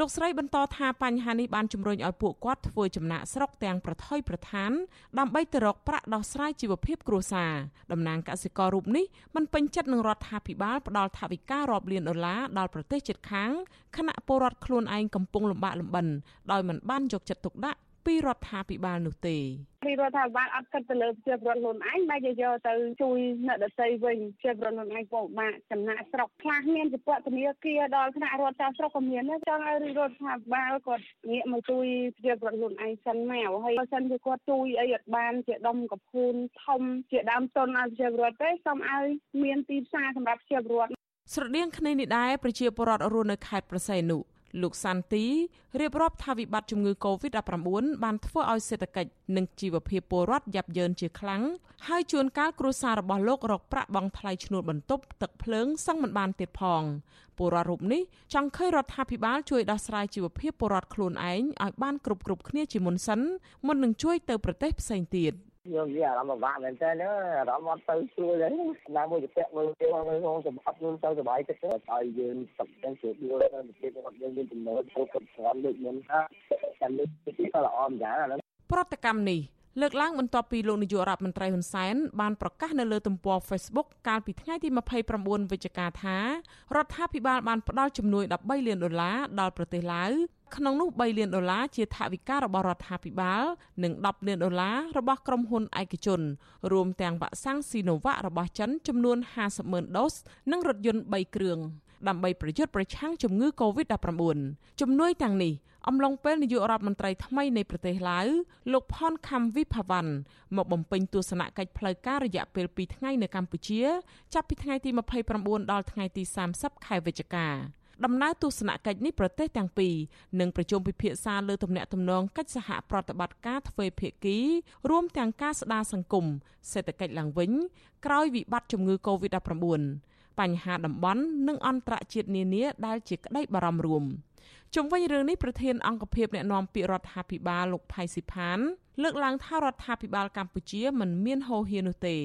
លោកស្រីបន្តថាបញ្ហានេះបានជំរុញឲ្យពួកគាត់ធ្វើចំណាក់ស្រុកទាំងប្រថុយប្រឋានដើម្បីទៅរកប្រាក់ដោះស្រាយជីវភាពគ្រួសារតំណាងកសិកររូបនេះមិនពេញចិត្តនឹងរដ្ឋាភិបាលផ្ដល់ថវិការាប់លានដុល្លារដល់ប្រទេសជិតខាងខណៈពលរដ្ឋខ្លួនឯងកំពុងលំបាកលំបិនដោយមិនបានយកចិត្តទុកដាក់ពីរដ្ឋាភិបាលនោះទេពីរដ្ឋាភិបាលអត់គិតទៅលើប្រជាពលរដ្ឋខ្លួនឯងបែរជាយកទៅជួយអ្នកដទៃវិញប្រជាពលរដ្ឋខ្លួនឯងពិបាកចំណាក់ស្រុកខ្លះមានជាពធនាគារដល់ថ្នាក់រដ្ឋចៅស្រុកក៏មានចង់ឲ្យរដ្ឋាភិបាលគាត់ងាកមកជួយប្រជាពលរដ្ឋខ្លួនឯងសិនមកហើយបើសិនជាគាត់ជួយអីអត់បានជាដុំកភូនធំជាដើមទុនឲ្យប្រជាពលរដ្ឋទេសូមឲ្យមានទីផ្សារសម្រាប់ប្រជាពលរដ្ឋ ស្រដៀងគ្នានេះដែរប្រជាពលរដ្ឋរស់នៅខេត្តប្រស័យនុលោកសាន់ទីរៀបរាប់ថាវិបត្តិជំងឺ Covid-19 បានធ្វើឲ្យសេដ្ឋកិច្ចនិងជីវភាពពលរដ្ឋយ៉ាប់យ៉ឺនជាខ្លាំងហើយជួនកាលគ្រួសាររបស់លោករកប្រាក់បង់ថ្លៃឈ្នួលបន្ទប់ទឹកភ្លើងសឹងមិនបានទៀតផងពលរដ្ឋរូបនេះចង់ឃើញរដ្ឋាភិបាលជួយដោះស្រាយជីវភាពពលរដ្ឋខ្លួនឯងឲ្យបានគ្រប់គ្រប់គ្នាជាមុនសិនមុននឹងជួយទៅប្រទេសផ្សេងទៀត។ យើងនិយាយអារម្មណ៍ពិបាកមែនតើអារម្មណ៍អត់ទៅជួយទេណាមួយទៅមើលទៅក្នុងសម្បត្តិយើងទៅសុបាយចិត្តឲ្យយើងសុខទាំងស្រួលទៅប្រទេសរបស់យើងមានចំណូលទៅគ្រប់គ្រាន់ដូចមុនថាតែលើកទីក៏ល្អម្យ៉ាងអាហ្នឹងប្រតិកម្មនេះ លើកឡើងបន្ទាប់ពីលោកនាយករដ្ឋមន្ត្រីហ៊ុនសែនបានប្រកាសនៅលើទំព័រ Facebook កាលពីថ្ងៃទី29វិច្ឆិកាថារដ្ឋាភិបាលបានផ្ដល់ជំនួយ13លានដុល្លារដល់ប្រទេសឡាវក្នុងនោះ3លានដុល្លារជាថវិការបស់រដ្ឋាភិបាលនិង10លានដុល្លាររបស់ក្រុមហ៊ុនឯកជនរួមទាំងវ៉ាក់សាំងស៊ីណូវ៉ាក់របស់ចិនចំនួន50ម៉ឺនដូសនិងរថយន្ត3គ្រឿងដើម្បីប្រយុទ្ធប្រឆាំងជំងឺ Covid-19 ជំនួយទាំងនេះ អំឡុងពេលនាយករដ្ឋមន្ត្រីថ្មីនៃប្រទេសឡាវលោកផនខំវិភាវ៉ាន់មកបំពេញទស្សនកិច្ចផ្លូវការរយៈពេល2ថ្ងៃនៅកម្ពុជា ចាប់ពីថ្ងៃទី29ដល់ថ្ងៃទី30ខែវិច្ឆិកាដំណើរទស្សនកិច្ចនេះប្រទេសទាំងពីរនឹងប្រជុំពិភាក្សាលើទំនាក់ទំនងកិច្ចសហប្រតិបត្តិការទ្វេភាគីរួមទាំងការស្ដារសង្គមសេដ្ឋកិច្ចឡើងវិញក្រោយវិបត្តិជំងឺ Covid-19 បញ្ហាតំបន់និងអន្តរជាតិនានាដែលជាក្តីបារម្ភរួម ជុំវិញរឿងនេះប្រធានអង្គភិបអ្នកណែនាំពាក្យរដ្ឋាភិបាលលោកផៃស៊ីផានលើកឡើងថារដ្ឋាភិបាលកម្ពុជាមិនមានហោហៀនោះទេ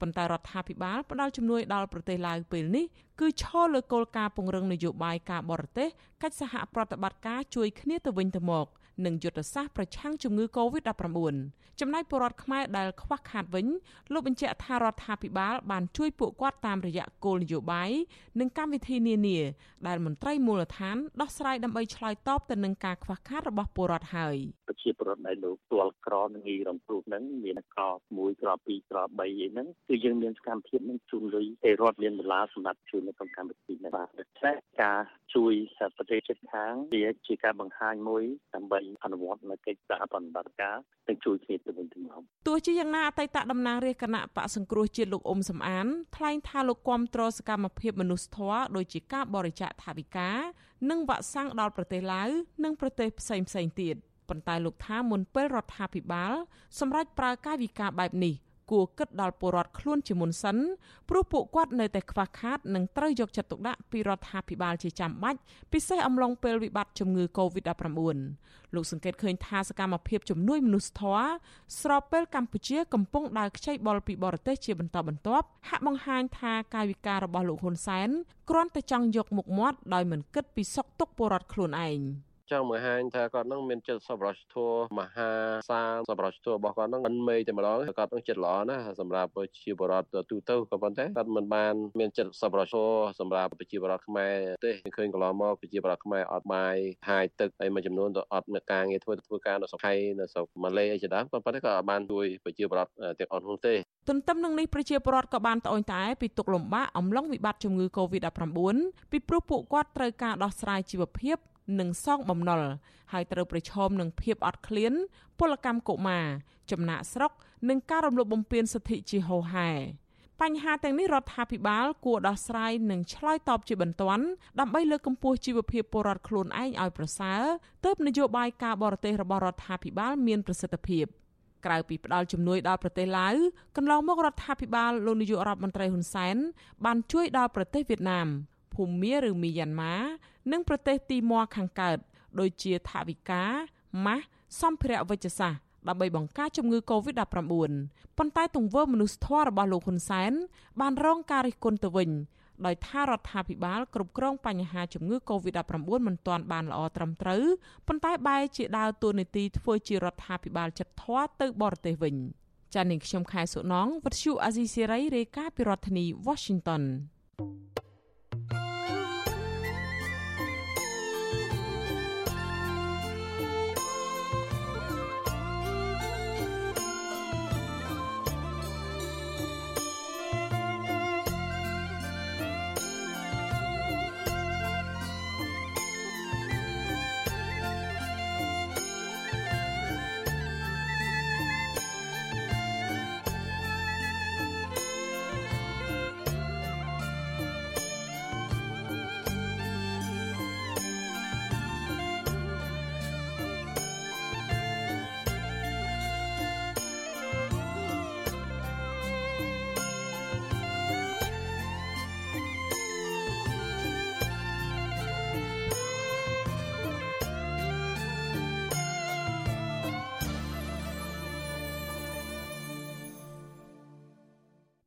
ប៉ុន្តែរដ្ឋាភិបាលផ្ដល់ជំនួយដល់ប្រទេសឡាវពេលនេះគឺឈលលើគោលការណ៍ពង្រឹងនយោបាយការបរទេសកិច្ចសហប្រតិបត្តិការជួយគ្នាទៅវិញទៅមក និងយុទ្ធសាស្ត្រប្រឆាំងជំងឺ Covid-19 ចំណែកពលរដ្ឋខ្មែរដែលខ្វះខាតវិញលោកបញ្ជាក់ថារដ្ឋាភិបាលបានជួយពួកគាត់តាមរយៈគោលនយោបាយនិងកម្មវិធីនានា ដែលមន្ត្រីមូលដ្ឋានដោះស្រាយដើម្បីឆ្លើយតបទៅនឹងការខ្វះខាតរបស់ពលរដ្ឋហើយប្រជាពលរដ្ឋដែលលោកទាល់ក្រនឹងងាយរំព្រុះហ្នឹងមានក្រ1ក្រ2ក្រ3អីហ្នឹងគឺយើងមានសកម្មភាពនឹងជូនលុយទៅរដ្ឋមានដុល្លារសម្រាប់ជួយនៅក្នុងកម្មវិធីនេះបាទដូច្នេះការជួយប្រទេសជិតខាងវាជាការបង្ហាញមួយដើម្បីអនុវត្តនៅកិច្ចសហប្រតិបត្តិការនិងជួយគ្នាទៅវិញទៅមកទោះជាយ៉ាងណាអតីតតំណាងរាជគណៈបកសង្គ្រោះជាតិលោកអ៊ុំសំអានថ្លែងថាលោកគាំទ្រសកម្មភាពមនុស្សធម៌ដូចជាការបរិច្ចាគថវិកានិងវ៉ាក់សាំងដល់ប្រទេសឡាវនិងប្រទេសផ្សេងផ្សេងទៀតប៉ុន្តែលោកថាមុនពេលរដ្ឋាភិបាលសម្រាប់ប្រើកាយវិការបែបនេះ គួរគិតដល់ពលរដ្ឋខ្លួនជាមុនសិនព្រោះពួកគាត់នៅតែខ្វះខាតនិងត្រូវយកចិត្តទុកដាក់ពីរដ្ឋាភិបាលជាចាំបាច់ពិសេសអំឡុងពេលវិបត្តិជំងឺ Covid-19 លោកសង្កេតឃើញថាសកម្មភាពជំនួយមនុស្សធម៌ស្របពេលកម្ពុជាកំពុងដើរខ្ចីបុលពីបរទេសជាបន្តបន្ទាប់ហាក់បង្ហាញថាកាយវិការរបស់លោកហ៊ុនសែនគ្រាន់តែចង់យកមុខមាត់ដោយមិនគិតពីសុខទុក្ខពលរដ្ឋខ្លួនឯង។ ចង់បង្ហាញថាគាត់នឹងមានចិត្តសប្បុរសធម៌មហាសាលសប្បុរសធម៌របស់គាត់នឹងមិនមេតែម្ដងគាត់នឹងចិត្តល្អណាស់សម្រាប់ប្រជាពលរដ្ឋទូទៅក៏ប៉ុន្តែគាត់មិនបានមានចិត្តសប្បុរសធម៌សម្រាប់ប្រជាពលរដ្ឋខ្មែរទេឃើញកន្លងមកប្រជាពលរដ្ឋខ្មែរអត់បាយហាយទឹកហើយមួយចំនួនទៅអត់មានការងារធ្វើធ្វើការនៅស្រុកថៃនៅស្រុកម៉ាឡេអីជាដើមក៏ប៉ុន្តែក៏អត់បានជួយប្រជាពលរដ្ឋទាំងអស់នោះទេទន្ទឹមនឹងនេះប្រជាពលរដ្ឋក៏បានត្អូញត្អែពីទុកលំបាកអំឡុងវិបត្តិជំងឺ Covid-19 ពីព្រោះពួកគាត់ត្រូវការដោះស្រាយជីវភាព និងសងបំណុលហើយត្រូវប្រឈមនឹងភាពអត់ឃ្លានពលកម្មកុមារចំណាក់ស្រុក និងការរំលោភបំពានសិទ្ធិជាហូរហែបញ្ហាទាំងនេះរដ្ឋាភិបាលគួរដោះស្រាយនិងឆ្លើយតបជាបន្ទាន់ដើម្បីលើកកម្ពស់ជីវភាពពលរដ្ឋខ្លួនឯងឲ្យប្រសើរទើបនយោបាយការបរទេសរបស់រដ្ឋាភិបាលមានប្រសិទ្ធភាពក្រៅពីផ្ដល់ជំនួយដល់ប្រទេសឡាវកន្លងមករដ្ឋាភិបាលលោកនាយករដ្ឋមន្ត្រីហ៊ុនសែនបានជួយដល់ប្រទេសវៀតណាម ភូមាឬមីយ៉ាន់ម៉ានិងប្រទេសទីម៉័រខាងកើតដូចជាថវិកាម៉ាស់សម្ភារៈវិជ្ជសាស្ត្រដើម្បីបង្ការជំងឺ Covid-19 ប៉ុន្តែទង្វើមនុស្សធម៌របស់លោកហ៊ុនសែនបានរងការរិះគន់ទៅវិញដោយថារដ្ឋាភិបាលគ្រប់គ្រងបញ្ហាជំងឺ Covid-19 មិនទាន់បានល្អត្រឹមត្រូវប៉ុន្តែបែរជាដើរតួនាទីធ្វើជារដ្ឋាភិបាលចិត្តធម៌ទៅបរទេសវិញចា៎នាងខ្ញុំខែសុណងវັດឈូអាស៊ីសេរីរាយការណ៍ពីរដ្ឋធានី Washington thank you あ!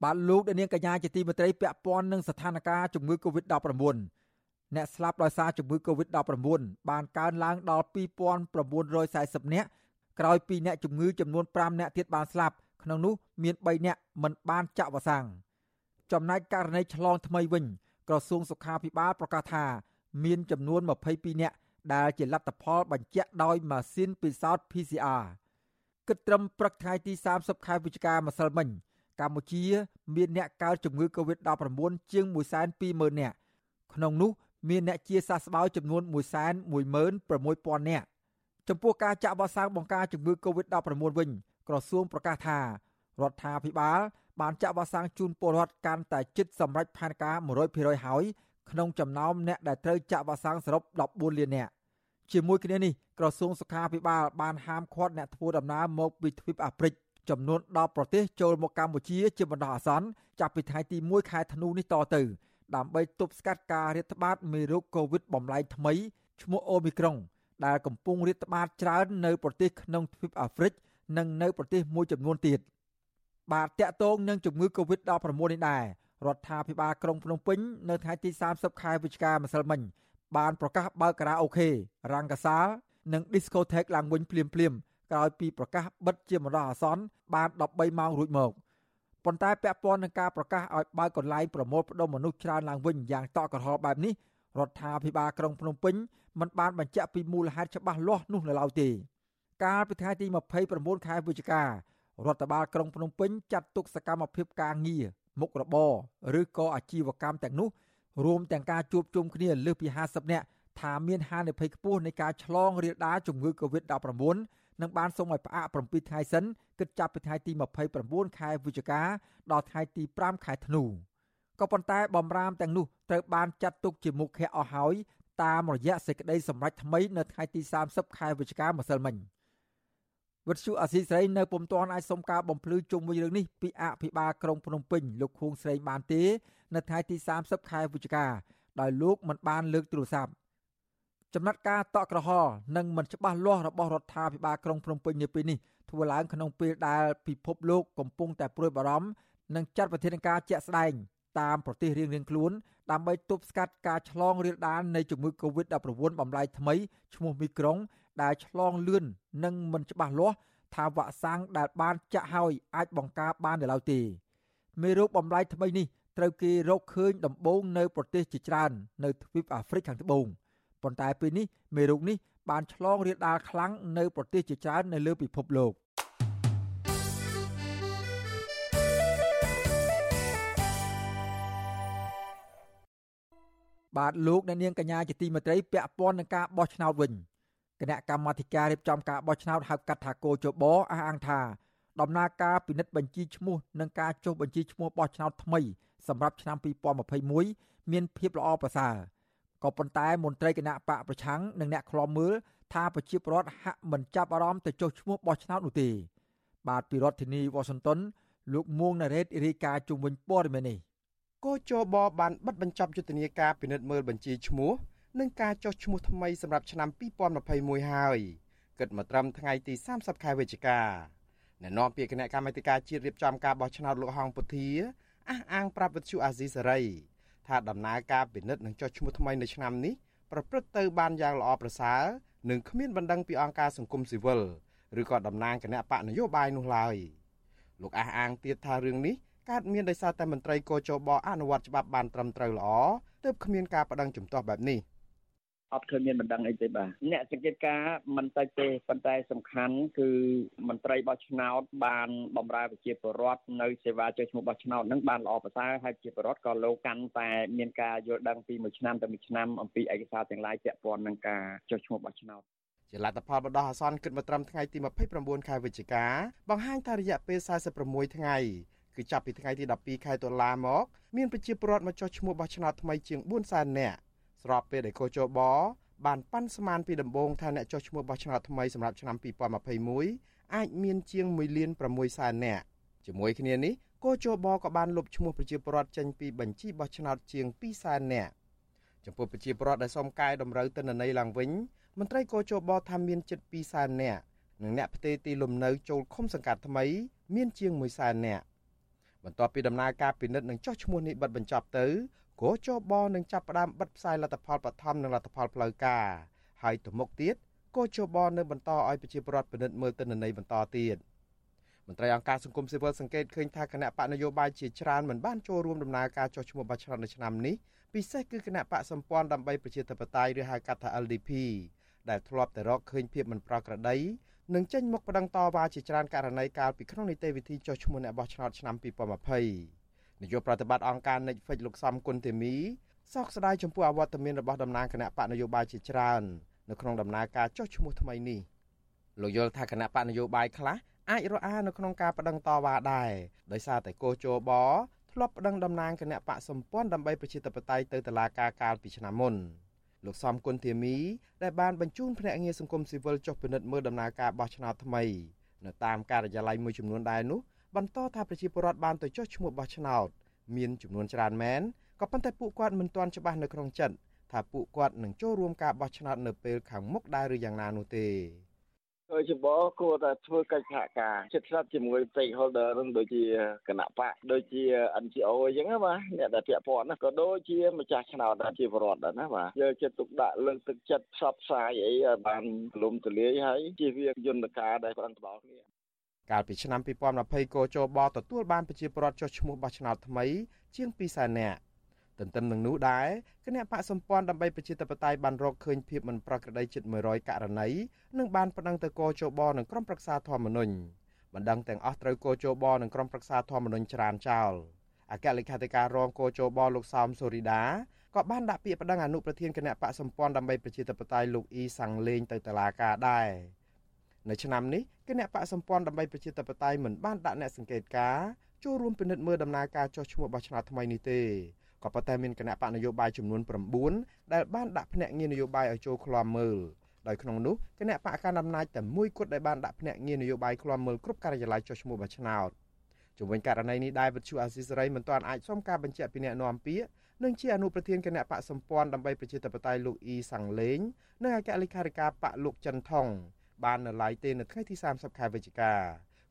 បាទលោកអ្នកនាងកញ្ញាជាទីមេត្រីពាក់ព័ន្ធនឹងស្ថានភាពជំងឺ Covid-19 អ្នកស្លាប់ដោយសារជំងឺ Covid-19 បានកើនឡើងដល់2940នាក់ក្រោយពីអ្នកជំងឺចំនួន5នាក់ទៀតបានស្លាប់ក្នុងនោះមាន3នាក់មិនបានចាក់វ៉ាក់សាំងចំណែកករណីឆ្លងថ្មីវិញក្រសួងសុខាភិបាលប្រកាសថាមានចំនួន22នាក់ដែលជាលទ្ធផលបញ្ជាក់ដោយម៉ាស៊ីនពិសោធន៍ PCR គិតត្រឹមព្រឹកថ្ងៃទី30ខែវិច្ឆិកាម្សិលមិញ កម្ពុជាមានអ្នកកើតជំងឺ Covid-19 ជាង120,000នាក់ក្នុងនោះមានអ្នកជាសះស្បើយចំនួន116,000នាក់ចំពោះការចាក់វ៉ាក់សាំងបង្ការជំងឺ Covid-19 វិញក្រសួងប្រកាសថារដ្ឋាភិបាលបានចាក់វ៉ាក់សាំងជូនពលរដ្ឋកាន់តែជិតសម្រេចផែនការ100%ហើយក្នុងចំណោមអ្នកដែលត្រូវចាក់វ៉ាក់សាំងសរុប14លាននាក់ជាមួយគ្នានេះក្រសួងសុខាភិបាលបានហាមឃាត់អ្នកធ្វើដំណើរមកពីទ្វីបអាហ្វ្រិក ចំនួន10ប្រទេសចូលមកកម្ពុជាជាបណ្ដោះអាសន្នចាប់ពីថ្ងៃទី1ខែធ្នូនេះតទៅដើម្បីទប់ស្កាត់ការរាតត្បាតមេរោគកូវីដបំលែងថ្មីឈ្មោះអូមីក្រុង ដែលកំពុងរាតត្បាតច្រើននៅប្រទេសក្នុងទ្វីបអាហ្វ្រិកនិងនៅប្រទេសមួយចំនួនទៀតបាទតាក់ទងនឹងជំងឺ Covid-19 នេះដែររដ្ឋាភិបាលក្រុងភ្នំពេញនៅថ្ងៃទី30ខែវិច្ឆិកាម្សិលមិញបានប្រកាសបើកការ៉ាអូខេរ៉ាំងកាសាលនិង Discotheque ឡើងវិញភ្លាមៗ ក្រោយពីប្រកាសបិទជាមរអាសន្នបាន13ម៉ោងរួចមកប៉ុន្តែពាក់ព័ន្ធនឹងការប្រកាសឲ្យបើកកន្លែងប្រមូលផ្ដុំមនុស្សច្រើនឡើងវិញយ៉ាងតក់ក្រហល់បែបនេះរដ្ឋាភិបាលក្រុងភ្នំពេញមិនបានបញ្ជាក់ពីមូលហេតុច្បាស់លាស់នោះនៅឡើយទេកាលពីថ្ងៃទី29ខែវិច្ឆិការដ្ឋបាលក្រុងភ្នំពេញចាត់ទុកសកម្មភាពការងារមុខរបរឬក៏អាជីវកម្មទាំងនោះរួមទាំងការជួបជុំគ្នាលើសពី50នាក់ថាមានហានិភ័យខ្ពស់នៃការឆ្លងរាលដាលជំងឺ Covid-19 និងបានសូមឲ្យផ្អាក7ថ្ងៃសិនគិតចាប់ពីថ្ងៃទី29ខែវិច្ឆិកាដល់ថ្ងៃទី5ខែធ្នូក៏ប៉ុន្តែបំរាមទាំងនោះត្រូវបានចាត់ទុកជាមុខៈអស់ហើយតាមរយៈសេចក្តីសម្រេចថ្មីនៅថ្ងៃទី30ខែវិច្ឆិកាម្សិលមិញវិទ្យុអាស៊ីសេរីនៅពុំទាន់អាចសុំការបំភ្លឺជុំវិញរឿងនេះពីអភិបាលក្រុងភ្នំពេញលោកខួងស្រេងបានទេ នៅថ្ងៃទី30ខែវិច្ឆិកាដោយលោកមិនបានលើកទូរស័ព្ទ ចំណាត់ការតក់ក្រហល់និងមិនច្បាស់លាស់របស់រដ្ឋាភិបាលក្រុងភ្នំពេញនាពេលនេះធ្វើឡើងក្នុងពេលដែលពិភពលោកកំពុងតែព្រួយបារម្ភនិងចាត់វិធានការជាក់ស្ដែងតាមប្រទេសរៀងៗខ្លួនដើម្បីទប់ស្កាត់ការឆ្លងរាលដាលនៃជំងឺ Covid-19 បំលែងថ្មីឈ្មោះមីក្រុង ដែលឆ្លងលឿននិងមិនច្បាស់លាស់ថាវ៉ាក់សាំងដែលបានចាក់ហើយអាចបង្ការបាននៅឡើយទេមេរោគបំលែងថ្មីនេះត្រូវគេរកឃើញដំបូងនៅប្រទេសជាច្រើននៅទ្វីបអាហ្វ្រិកខាងត្បូង ប៉ុន្តែពេលនេះមេរោគនេះបានឆ្លងរាលដាលខ្លាំងនៅប្រទេសជាច្រើននៅលើពិភពលោកបាទលោកអ្នកនាងកញ្ញាជាទីមេត្រីពាក់ព័ន្ធនឹងការបោះឆ្នោតវិញគណៈកម្មាធិការរៀបចំការបោះឆ្នោតហៅកាត់ថាគោចបអះអាងថាដំណើរការពិនិត្យបញ្ជីឈ្មោះនិងការចុះបញ្ជីឈ្មោះបោះឆ្នោតថ្មីសម្រាប់ឆ្នាំ2021មានភាពល្អប្រសើរ ក៏ប៉ុន្តែមន្ត្រីគណៈបកប្រឆាំងនិងអ្នកខ្លាំមើលថាប្រជាពលរដ្ឋហាក់មិនចាប់អារម្មណ៍ទៅចុះឈ្មោះបោះឆ្នោតនោះទេ បាទពីរដ្ឋធានីវ៉ាស៊ីនតោនលោកមួងណារ៉េតរាយការណ៍ជុំវិញព័ត៌មាននេះគោចបបានបិទបញ្ចប់យុទ្ធនាការពិនិត្យមើលបញ្ជីឈ្មោះនិងការចុះឈ្មោះថ្មីសម្រាប់ឆ្នាំ2021ហើយគិតមកត្រឹមថ្ងៃទី30ខែវិច្ឆិកាអ្នកនាំពាក្យគណៈកម្មាធិការជាតិរៀបចំការបោះឆ្នោតលោកហងពុធាអះអាងប្រាប់វិទ្យុអាស៊ីសេរី ថាដំណើរការពិនិត្យនិងចុះឈ្មោះថ្មីនៅឆ្នាំនេះប្រព្រឹត្តទៅបានយ៉ាងល្អប្រសើរនិងគ្មានបណ្ដឹងពីអង្គការសង្គមស៊ីវិលឬក៏តំណាងគណៈបកនយោបាយនោះឡើយលោកអះអាងទៀតថារឿងនេះកើតមានដោយសារតែមន្ត្រីកោជបអនុវត្តច្បាប់បានត្រឹមត្រូវល្អទើបគ្មានការបដិងជំទាស់បែបនេះ អត់ឃើញមានបណ្ដឹងអីទេបាទអ្នកសង្កេតការមិនតិចទេប៉ុន្តែសំខាន់គឺមន្ត្រីបោះឆ្នោត បានបម្រើប្រជាពលរដ្ឋនៅសេវាចុះឈ្មោះបោះឆ្នោតនឹងបានល្អប្រសើរហើយប្រជាពលរដ្ឋក៏លោកកាន់តែមានការយល់ដឹងពីមួយឆ្នាំទៅមួយឆ្នាំអំពីឯកសារទាំងឡាយពាក់ព័ន្ធនឹងការចុះឈ្មោះបោះឆ្នោតជាលទ្ធផលបដោះអាសន្នគិតមកត្រឹមថ្ងៃទី29ខែវិច្ឆិកាបង្ហាញថារយៈពេល46ថ្ងៃគឺចាប់ពីថ្ងៃទី12ខែតុលាមក មានប្រជាពលរដ្ឋមកចុះឈ្មោះបោះឆ្នោតថ្មីជាង4សែននាក់ ស្របពេលដែលកោជបបានប៉ាន់ស្មានពីដំបូងថាអ្នកចុះឈ្មោះបោះឆ្នោតថ្មីសម្រាប់ឆ្នាំ2021អាចមានជាង1លាន6សែននាក់ជាមួយគ្នានេះកោជបក៏បានលុបឈ្មោះប្រជាពលរដ្ឋចេញពីបញ្ជីបោះឆ្នោតជាង2សែននាក់ចំពោះប្រជាពលរដ្ឋដែលសុំកាយតម្រូវទិន្នន័យឡើងវិញមន្ត្រីកោជបថាមានជិត2សែននាក់និងអ្នកផ្ទេរទីលំនៅចូលឃុំសង្កាត់ថ្មីមានជាង1សែននាក់បន្ទាប់ពីដំណើរការពិនិត្យនិងចុះឈ្មោះនេះបិទបញ្ចប់ទៅ គោចបនឹងចាប់ផ្ដើមបិទផ្សាយលទ្ធផលបឋមនិងលទ្ធផលផ្លូវការហើយទៅមុខទៀតគោចបនៅបន្តឲ្យប្រជាពលរដ្ឋពិនិត្យមើលទិន្នន័យបន្តទៀតមន្ត្រីអង្គការសង្គមស៊ីវិលសង្កេតឃើញថាគណៈបកនយោបាយជាច្រើនមិនបានចូលរួមដំណើរការចុះឈ្មោះបោះឆ្នោតនៅឆ្នាំនេះពិសេសគឺគណៈបកសម្ព័ន្ធដើម្បីប្រជាធិបតេយ្យឬហៅកាត់ថា LDP ដែលធ្លាប់តែរកឃើញភាពមិនប្រក្រតីនិងចេញមុខប្តឹងតវ៉ាជាច្រើនករណីកាលពីក្នុងនីតិវិធីចុះឈ្មោះអ្នកបោះឆ្នោតឆ្នាំ2020 នាយកប្រតិបត្តិអង្គការ Netflix លោកសំគុណធីមីសោកស្ដាយចំពោះអវត្តមានរបស់តំណាងគណៈបកនយោបាយជាច្រើននៅក្នុងដំណើរការចុះឈ្មោះថ្មីនេះលោកយល់ថាគណៈបកនយោបាយខ្លះអាចរអានៅក្នុងការបដិងតវ៉ាដែរដោយសារតែកោជបធ្លាប់ប្តឹងតំណាងគណៈបកសម្ព័ន្ធដើម្បីប្រជាធិបតេយ្យទៅតុលាការកាលពីឆ្នាំមុនលោកសំគុណធាមីដែលបានបញ្ជូនភ្នាក់ងារសង្គមស៊ីវិលចុះពិនិត្យមើលដំណើរការបោះឆ្នោតថ្មីនៅតាមការិយាល័យមួយចំនួនដែរនោះ បន្តថាប្រជាពលរដ្ឋបានទៅចុះឈ្មោះបោះឆ្នោតមានចំនួនច្រើនមែនក៏ប៉ុន្តែពួកគាត់មិនទាន់ច្បាស់នៅក្នុងចិត្តថាពួកគាត់នឹងចូលរួមការបោះឆ្នោតនៅពេលខាងមុខដែរឬយ៉ាងណានោះទេដោយច្បងគួរតែធ្វើកិច្ចសហការជិតស្និទ្ធជាមួយ stakeholder នឹងដូចជាគណៈបកដូចជា NGO អញ្ចឹងណាបាទអ្នកដែលពាក់ព័ន្ធណាក៏ដូចជាម្ចាស់ឆ្នោតដែរជាបរដ្ឋដែរណាបាទយកចិត្តទុកដាក់លើកទឹកចិត្តផ្សព្វផ្សាយអីឲ្យបានលំទលាយហើយជាវាយន្តការដែលប្រឹងផ្ដល់គ្នា កាលពីឆ្នាំ2020កោជបទទួលបានប្រជាពលរដ្ឋចុះឈ្មោះបោះឆ្នោតថ្មី ជាង2សែននាក់ទន្ទឹមនឹងនោះដែរគណៈបកសម្ព័ន្ធដើម្បីប្រជាធិបតេយ្យបានរកឃើញភាពមិនប្រក្រតីជិត100ករណីនិងបានប្តឹងទៅកោជបនិងក្រុមប្រឹក្សាធម្មនុញ្ញបណ្ដឹងទាំងអស់ត្រូវកោជបនិងក្រុមប្រឹក្សាធម្មនុញ្ញច្រានចោលអគ្គលេខាធិការរងកោជបលោកសោមសូរីដាក៏បានដាក់ពាក្យប្តឹងអនុប្រធានគណៈបកសម្ព័ន្ធដើម្បីប្រជាធិបតេយ្យលោកអ៊ីសាំងលេងទៅតុលាការដែរ នៅឆ្នាំនេះគណៈបកសម្ព័ន្ធដើម្បីប្រជាធិបតេយ្យមិនបានដាក់អ្នកសង្កេតការចូលរួមពិនិត្យមើលដំណើរការចុះឈ្មោះបោះឆ្នោតថ្មីនេះទេក៏ប៉ុន្តែមានគណៈបកនយោបាយចំនួន9ដែលបានដាក់ភ្នាក់ងារនយោបាយឲ្យចូលឃ្លាំមើលដោយក្នុងនោះគណៈបកកណ្ដាលអំណាចតែមួយគត់ដែលបានដាក់ភ្នាក់ងារនយោបាយឃ្លាំមើលគ្រប់ការិយាល័យចុះឈ្មោះបោះឆ្នោតជំវិញករណីនេះដែរវិទ្យុអាស៊ីសេរីមិនទាន់អាចសុំការបញ្ជាក់ពីអ្នកនាំពាក្យនិងជាអនុប្រធានគណៈបកសម្ព័ន្ធដើម្បីប្រជាធិបតេយ្យលោកអ៊ីសាំងលេងនិងអគ្គលេខាធិការបកលោកចិនថង បាននៅឡាយទេនៅថ្ងៃទី30ខែវិច្ឆិកា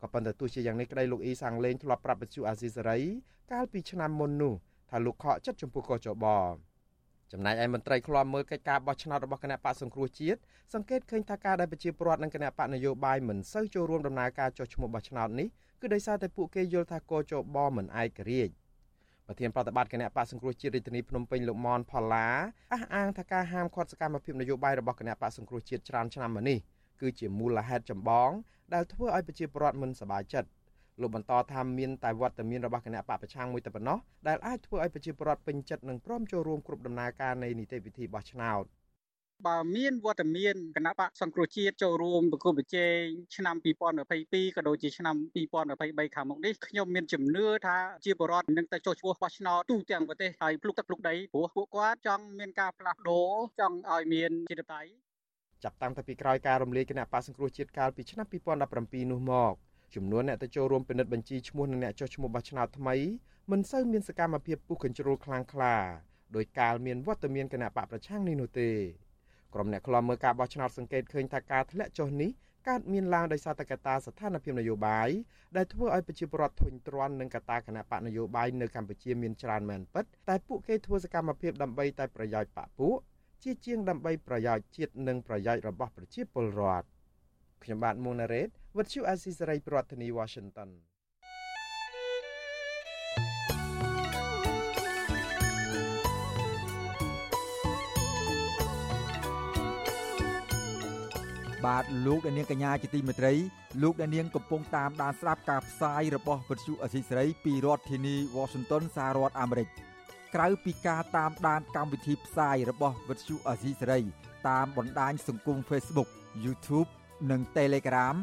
ក៏ប៉ុន្តែទោះជាយ៉ាងនេះក្តីលោកអ៊ីសាំងលេងធ្លាប់ប្រាប់វិទ្យុអាស៊ីសេរីកាលពីឆ្នាំមុននោះថាលោកខកចិត្តចំពោះកោចបចំណែកឯមន្ត្រីឃ្លាំមើលកិច្ចការបោះឆ្នោតរបស់គណៈបកសង្គ្រោះជាតិសង្កេតឃើញថាការដែលប្រជាពលរដ្ឋនិងគណៈបកនយោបាយមិនសូវចូលរួមដំណើរការចុះឈ្មោះបោះឆ្នោតនេះគឺដោយសារតែពួកគេយល់ថាកោចបមិនឯករាជ្យប្រធានប្រតិបត្តិគណៈបកសង្គ្រោះជាតិរាជធានីភ្នំពេញលោកមនផល្លាអះអាងថាការហាមឃាត់សកម្មភាពនយោបាយរបស់គណៈបកសង្គ្រោះជាតិច្រើនឆ្នាំមកនេះ គឺជាមូលហេតុចម្បង ដែលធ្វើឲ្យប្រជាពលរដ្ឋមិនសប្បាយចិត្តលោកបន្តថាមានតែវត្តមានរបស់គណៈបកប្រឆាំងមួយតែប៉ុណ្ណោះដែលអាចធ្វើឲ្យប្រជាពលរដ្ឋពេញចិត្តនិងព្រមចូលរួមគ្រប់ដំណើរការនៃនីតិវិធីបោះឆ្នោតបើមានវត្តមានគណៈបកសង្គ្រោះជាតិចូលរួមប្រគល់ប្រជែងឆ្នាំ2022ក៏ដូចជាឆ្នាំ2023ខាងមុខនេះខ្ញុំមានជំនឿថាជាបរដ្ឋនឹងទៅចុះឈ្មោះបោះឆ្នោតទូទាំងប្រទេសហើយភ្លុកទឹកភ្លុកដីព្រោះពួកគាត់ចង់មានការផ្លាស់ប្ដូរចង់ឲ្យមានជាតិតៃ ចាប់តាំងពីក្រោយការរំលាយគណៈបកសង្គ្រោះជាតិកាលពីឆ្នាំ2017នោះមកចំនួនអ្នកទៅចូលរួមពិនិត្យបញ្ជីឈ្មោះនិងអ្នកចុះឈ្មោះបោះឆ្នោតថ្មីមិនសូវមានសកម្មភាពពុះកញ្ជ្រោលខ្លាំងក្លាដោយកាលមានវត្តមានគណៈបកប្រឆាំងនេះនោះទេក្រុមអ្នកខ្លាំមើលការបោះឆ្នោតសង្កេតឃើញថាការធ្លាក់ចុះនេះកើតមានឡើងដោយសារតែកត្តាស្ថានភាពនយោបាយដែលធ្វើឲ្យប្រជាពលរដ្ឋធុញទ្រាន់នឹងកត្តាគណៈបកនយោបាយនៅកម្ពុជាមានច្រើនមែនពិតតែពួកគេធ្វើសកម្មភាពដើម្បីតែប្រយោជន៍បកពួក ជាជាងដើម្បីប្រយោជន៍ជាតិនិងប្រយោជន៍របស់ប្រជាពលរដ្ឋខ្ញុំបាទមុងណារ៉េតវិទ្យុអាស៊ីសេរីប្រធានាធិបតី Washington បាទលោកអ្នកនាងកញ្ញាជាទីមេត្រីលោកអ្នកនាងកំពុងតាមដានស្ដាប់ការផ្សាយរបស់វិទ្យុអសីសេរីពីរដ្ឋធានី Washington សហរដ្ឋអាមេរិក ក្រៅពីការតាមដានកម្មវិធីផ្សាយរបស់វិទ្យុអសីសេរីតាមបណ្ដាញសង្គម Facebook YouTube និង Telegram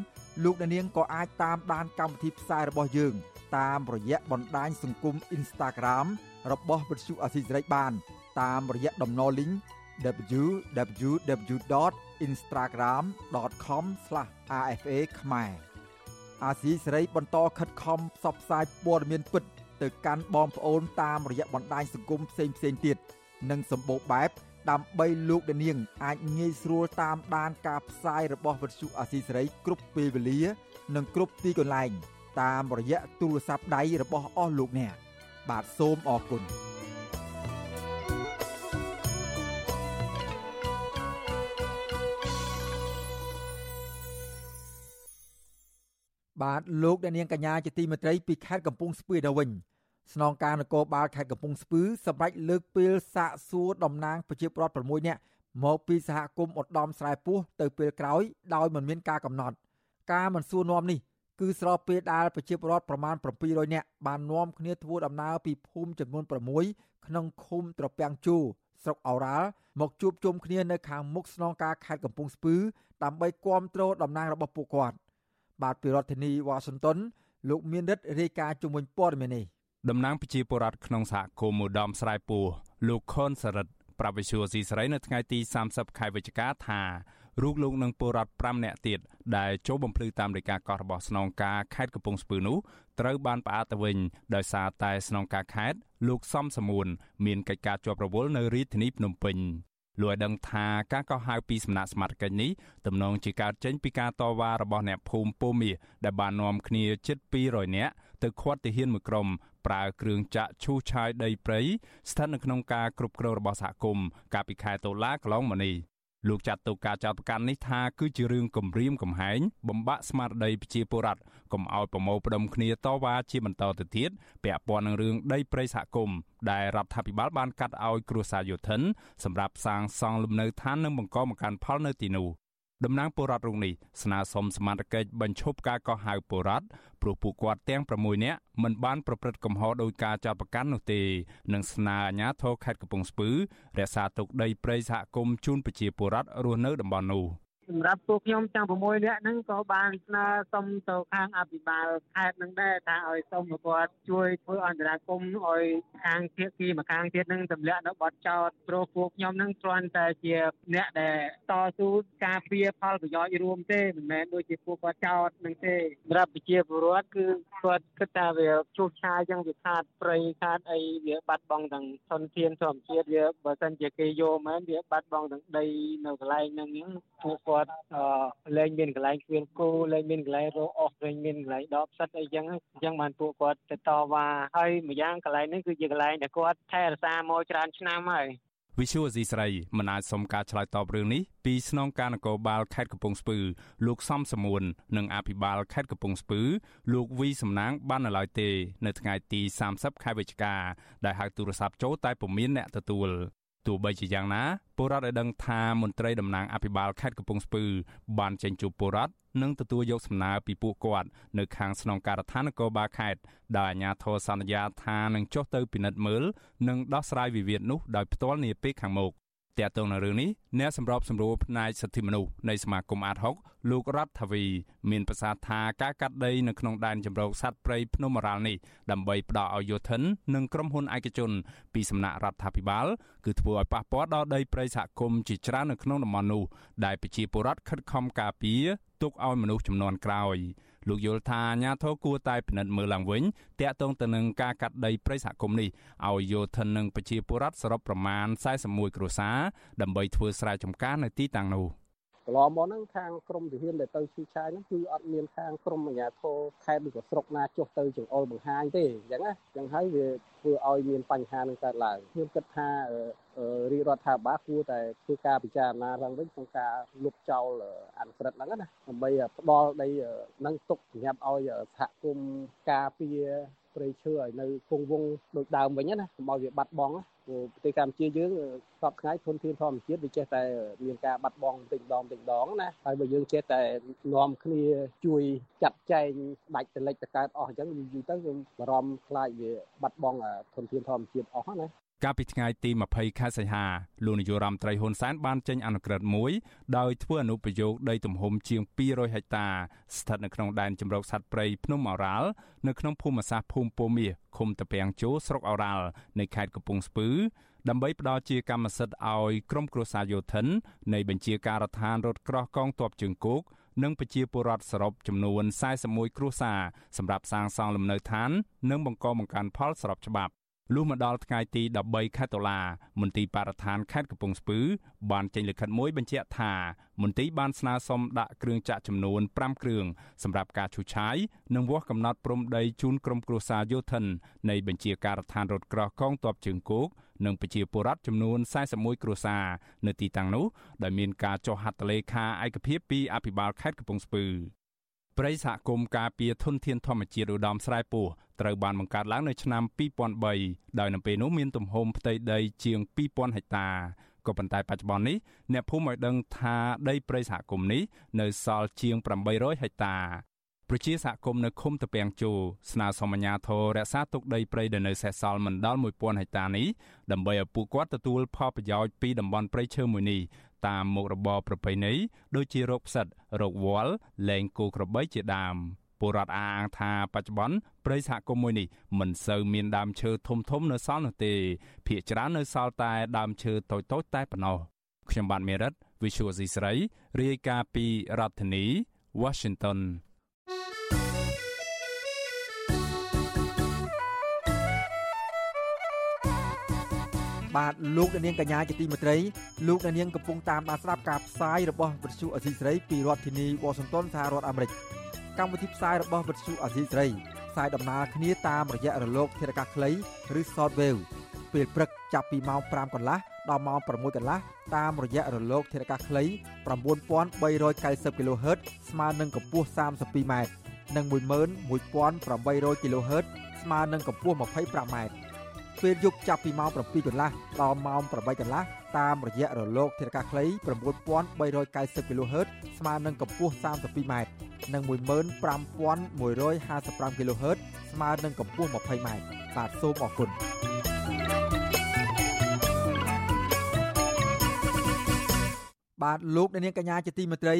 លោកអ្នកនាងក៏អាចតាមដានកម្មវិធីផ្សាយរបស់យើង តាមរយៈបណ្ដាញសង្គម Instagram របស់វិទ្យុអសីសេរីបាន តាមរយៈតំណ link www.instagram.com/rfa ខ្មែរអាស៊ីសេរីបន្តខិតខំផ្សព្វផ្សាយព័ត៌មានពិត ទៅកាន់បងប្អូនតាមរយៈបណ្ដាញសង្គមផ្សេងៗទៀតនិងសម្បូរបែបដើម្បីលោកដានាងអាចងាយស្រួលតាមដានការផ្សាយរបស់វិទ្យុអាស៊ីសេរីគ្រប់ពេលវេលា និងគ្រប់ទីកន្លែង តាមរយៈទូរស័ព្ទដៃរបស់អស់លោកអ្នកបាទសូមអរគុណបាទលោកអ្នកនាងកញ្ញាជាទីមេត្រីពីខេត្តកំពង់ស្ពឺដល់វិញ ស្នងការនគរបាលខេត្តកំពង់ស្ពឺសម្រាប់លើកពេលសាកសួរតំណាងប្រជាពលរដ្ឋ6នាក់មកពីសហគមន៍ឧត្តមស្រែពោះទៅពេលក្រោយដោយមិនមានការកំណត់ ការមិនសួរនាំនេះគឺស្របពេលដែលប្រជាពលរដ្ឋប្រមាណ700នាក់បាននាំគ្នាធ្វើដំណើរពីភូមិចំនួន6ក្នុងឃុំត្រពាំងជូស្រុកអូរ៉ាល់មកជួបជុំគ្នានៅខាងមុខស្នងការខេត្តកំពង់ស្ពឺដើម្បីគាំទ្រតំណាងរបស់ពួកគាត់ បាទពីរដ្ឋធានីវ៉ាស៊ីនតោនលោកមានរិទ្ធរាយការណ៍ជំនួយព័ត៌មាននេះ តំណាងប្រជាពលរដ្ឋក្នុងសហគមន៍ឧត្តមស្រែពោះលោកខុនសរិទ្ធប្រាប់វិសុយស៊ីស្រីនៅថ្ងៃទី30ខែវិច្ឆិកាថារូបលោកនិងពលរដ្ឋ5នាក់ទៀតដែលចូលបំភ្លឺតាមលេខាកោះរបស់ស្នងការខេត្តកំពង់ស្ពឺនោះត្រូវបានផ្អាកទៅវិញដោយសារតែស្នងការខេត្តលោកសំសមួនមានកិច្ចការជាប់រវល់នៅរាជធានីភ្នំពេញលោកឲ្យដឹងថាការកោះហៅពីសំណាក់សមាជិកនេះទំនងជាកើតចេញពីការតវ៉ារបស់អ្នកភូមិពោមាសដែលបាននាំគ្នាជិត200នាក់ ទៅខាត់ទាហានមួយក្រុមប្រើគ្រឿងចាក់ឈូសឆាយដីព្រៃស្ថិតនៅក្នុងការគ្រប់គ្រងរបស់សហគមន៍កាលពីខែតុលាកន្លងមកនេះលោកចាត់ទុកការចោទប្រកាន់នេះថាគឺជារឿងគំរាមកំហែងបំបាក់ស្មារតីប្រជាពលរដ្ឋកុំឲ្យប្រមូលផ្ដុំគ្នាតវ៉ាជាបន្តទៅទៀតពាក់ព័ន្ធនឹងរឿងដីព្រៃសហគមន៍ដែលរដ្ឋាភិបាលបានកាត់ឲ្យគ្រួសារយោធិនសម្រាប់សាងសង់លំនៅឋាននិងបង្កបង្កើនផលនៅទីនោះ តំណាងពលរដ្ឋរូបនេះស្នើសុំសមាជិកបញ្ឈប់ការកោះហៅពលរដ្ឋព្រោះពួកគាត់ទាំង6នាក់មិនបានប្រព្រឹត្តកំហុសដោយការចាត់ប្រកាន់នោះទេនិងស្នើអាជ្ញាធរខេត្តកំពង់ស្ពឺរក្សាទុកដីព្រៃសហគមន៍ជូនប្រជាពលរដ្ឋរស់នៅតំបន់នោះ។ សម្រាប់ពួកខ្ញុំទាំង6នាក់ហ្នឹងក៏បានស្នើសុំទៅខាងអភិបាលខេត្តហ្នឹងដែរថាឲ្យសុំឲ្យគាត់ជួយធ្វើអន្តរាគមន៍ឲ្យខាងភាគីម្ខាងទៀតហ្នឹងទម្លាក់នៅបទចោតព្រោះពួកខ្ញុំហ្នឹងគ្រាន់តែជាអ្នកដែលតស៊ូការពារផលប្រយោជន៍រួមទេមិនមែនដូចជាពួកគាត់ចោតហ្នឹងទេសម្រាប់ប្រជាពលរដ្ឋគឺគាត់គិតថាវាជួសឆាយចឹងវាខាតព្រៃខាតអីវាបាត់បង់ទាំងធនធានធម្មជាតិវាបើសិនជាគេយកមែនវាបាត់បង់ទាំងដីនៅកន្លែងហ្នឹងពួកគាត់គាត់លែងមានកន្លែងគ្មានគោលែងមានកន្លែងរកអស់លែងមានកន្លែងដបផ្សិតអីចឹងអញ្ចឹងបានពួកគាត់ទៅតវ៉ាហើយម្យ៉ាងកន្លែងនេះគឺជាកន្លែងដែលគាត់ថែរក្សាមកច្រើនឆ្នាំហើយវិសុវអេស៊ីស្រីមិនអាចសុំការឆ្លើយតបរឿងនេះពីស្នងការនគរបាលខេត្តកំពង់ស្ពឺលោកសំសមួននិងអភិបាលខេត្តកំពង់ស្ពឺលោកវីសំណាងបាននៅឡើយទេ នៅថ្ងៃទី30ខែវិច្ឆិកាដែលហៅទូរស័ព្ទចូលតែពុំមានអ្នកទទួល ទោះបីជាយ៉ាងណាពលរដ្ឋឲ្យដឹងថាមន្ត្រីតំណាងអភិបាលខេត្តកំពង់ស្ពឺបានចេញជួបពលរដ្ឋនិងទទួលយកសំណើពីពួកគាត់នៅខាងស្នងការដ្ឋាននគរបាលខេត្តដោយអាជ្ញាធរសន្យាថានឹងចុះទៅពិនិត្យមើលនិងដោះស្រាយវិវាទនោះដោយផ្ទាល់នាពេលខាងមុខ តាក់ទងនឹងរឿងនេះអ្នកសម្របសម្រួលផ្នែកសិទ្ធិមនុស្សនៃសមាគមអាត6លោករដ្ឋាវីមានប្រសាសន៍ថាការកាត់ដីនៅក្នុងដែនជម្រកសត្វព្រៃភ្នំអរ៉ាល់នេះដើម្បីផ្ដល់ឲ្យយោធិននិងក្រុមហ៊ុនឯកជនពីសំណាក់រដ្ឋាភិបាលគឺធ្វើឲ្យប៉ះពាល់ដល់ដីព្រៃសហគមន៍ជាច្រើននៅក្នុងតំបន់នោះដែលប្រជាពលរដ្ឋខិតខំការពារទុកឲ្យមនុស្សចំនួនក្រោយ។ លោកយល់ថាអាញាធរគួរតែពិនិត្យមើលឡើងវិញតាក់ទងទៅនឹងការកាត់ដីព្រៃសហគមន៍នេះឲ្យយោធិននិងប្រជាពលរដ្ឋសរុបប្រមាណ41គ្រួសារដើម្បីធ្វើស្រែចម្ការនៅទីតាំងនោះ កន្លងមកហ្នឹងខាងក្រមទាហានដែលទៅឈឺឆាយហ្នឹងគឺអត់មានខាងក្រមអាជ្ញាធរខេត្តឬក៏ស្រុកណាចុះទៅចង្អុលបង្ហាញទេអញ្ចឹងណាអញ្ចឹងហើយវាធ្វើឲ្យមានបញ្ហានឹងកើតឡើងខ្ញុំគិតថារាជរដ្ឋាភិបាលគួរតែធ្វើការពិចារណាឡើងវិញក្នុងការលុបចោលអនុក្រឹត្យហ្នឹងណាដើម្បីផ្ដល់ដីនឹងទុកសម្រាប់ឲ្យសហគមន៍ការពារ ព្រៃឈើឲ្យនៅគង់វង្សដូចដើមវិញណាកុំឲ្យវាបាត់បង់ព្រោះប្រទេសកម្ពុជាយើងសពថ្ងៃធនធានធម្មជាតិវាចេះតែមានការបាត់បង់តិចម្ដងតិចម្ដងណាហើយបើយើងចេះតែនាំគ្នាជួយចាត់ចែងដាច់តលិចតកើតអស់អញ្ចឹងយូរទៅយើងបារម្ភខ្លាចវាបាត់បង់ធនធានធម្មជាតិអស់ណា កាលពីថ្ងៃទី20ខែសីហាលោកនាយករដ្ឋមន្ត្រីហ៊ុនសែនបានចេញអនុក្រឹត្យមួយដោយធ្វើអនុប្រយោគដីទំហំជាង200ហិកតាស្ថិតនៅក្នុងដែនជម្រកសត្វព្រៃភ្នំអូរ៉ាល់នៅក្នុងភូមិសាស្ត្រភូមិពោមាសឃុំតាពាំងជោស្រុកអូរ៉ាល់នៃខេត្តកំពង់ស្ពឺដើម្បីផ្ដល់ជាកម្មសិទ្ធិឲ្យក្រុមគ្រួសារយោធិននៃបញ្ជាការដ្ឋានរថក្រោះកងទ័ពជើងគោកនិងប្រជាពលរដ្ឋសរុបចំនួន41គ្រួសារសម្រាប់សាងសង់លំនៅឋាន និងបង្កបង្កើនផលស្របច្បាប់ លុះមកដល់ថ្ងៃទី13ខែតុលាមន្ទីរបរិស្ថានខេត្តកំពង់ស្ពឺបានចេញលិខិតមួយបញ្ជាក់ថាមន្ទីរបានស្នើសុំដាក់គ្រឿងចាក់ចំនួន5គ្រឿងសម្រាប់ការឈូសឆាយនិងវាស់កំណត់ព្រំដីជូនក្រុមគ្រួសារយោធិននៃបញ្ជាការដ្ឋានរថក្រោះកងទ័ពជើងគោកនិងប្រជាពលរដ្ឋចំនួន41គ្រួសារនៅទីតាំងនោះដែលមានការចុះហត្ថលេខាឯកភាពពីអភិបាលខេត្តកំពង់ស្ពឺព្រៃសហគមន៍ការពារធនធានធម្មជាតិឧត្តមស្រែពោះ ត្រូវបានបង្កើតឡើងនៅឆ្នាំ2003ដោយនៅពេលនោះមានទំហំផ្ទៃដីជាង2000ហិកតាក៏ប៉ុន្តែបច្ចុប្បន្ននេះអ្នកភូមិឲ្យដឹងថាដីព្រៃសហគមន៍នេះនៅសល់ជាង800ហិកតាប្រជាសហគមន៍នៅឃុំតពាំងជោស្នើសុំអាជ្ញាធររក្សាទុកដីព្រៃដែលនៅសេសសល់មិនដល់1000ហិកតានេះដើម្បីឲ្យពួកគាត់ទទួលផលប្រយោជន៍ពីតំបន់ព្រៃឈើមួយនេះតាមមុខរបរប្រពៃណីដូចជារោគផ្សិតរោគវល្លិលែងគោក្របីជាដើម ពលរដ្ឋអាងថាបច្ចុប្បន្នព្រៃសហគមន៍មួយនេះមិនសូវមានដើមឈើធំធំនៅសល់នោះទេភាគច្រើននៅសល់តែដើមឈើតូចៗតែប៉ុណ្ណោះខ្ញុំបាទមេរិត Visual C ស្រីរាយការណ៍ពីរដ្ឋធានី Washington បាទលោកអ្នកនាងកញ្ញាជាទីមេត្រីលោកអ្នកនាងកំពុងតាមដានស្ដាប់ការផ្សាយរបស់វិទ្យុអសីស្រីពីរដ្ឋធានីវ៉ាស៊ីនតោនសហរដ្ឋអាមេរិក កម្មវិធីផ្សាយរបស់វិទ្យុអសីស្រីផ្សាយដំណើរគ្នាតាមរយៈរលកធារកាសខ្លីឬ Shortwave ពេលព្រឹកចាប់ពីម៉ោង5កន្លះដល់ម៉ោង6កន្លះតាមរយៈរលកធារកាសខ្លី9390 kHz ស្មើនឹងកម្ពស់ 32m និង11800 kHz ស្មើនឹងកម្ពស់ 25m ពេលយប់ចាប់ពីម៉ោង7កន្លះដល់ម៉ោង8កន្លះតាមរយៈរលកធារកាសខ្លី9390 kHz ស្មើនឹងកម្ពស់ 32m និង15155 kHz ស្មើនឹងកម្ពស់ 20m បាទសូមអរគុណបាទលោកអ្នកនាងកញ្ញាជាទីមេត្រី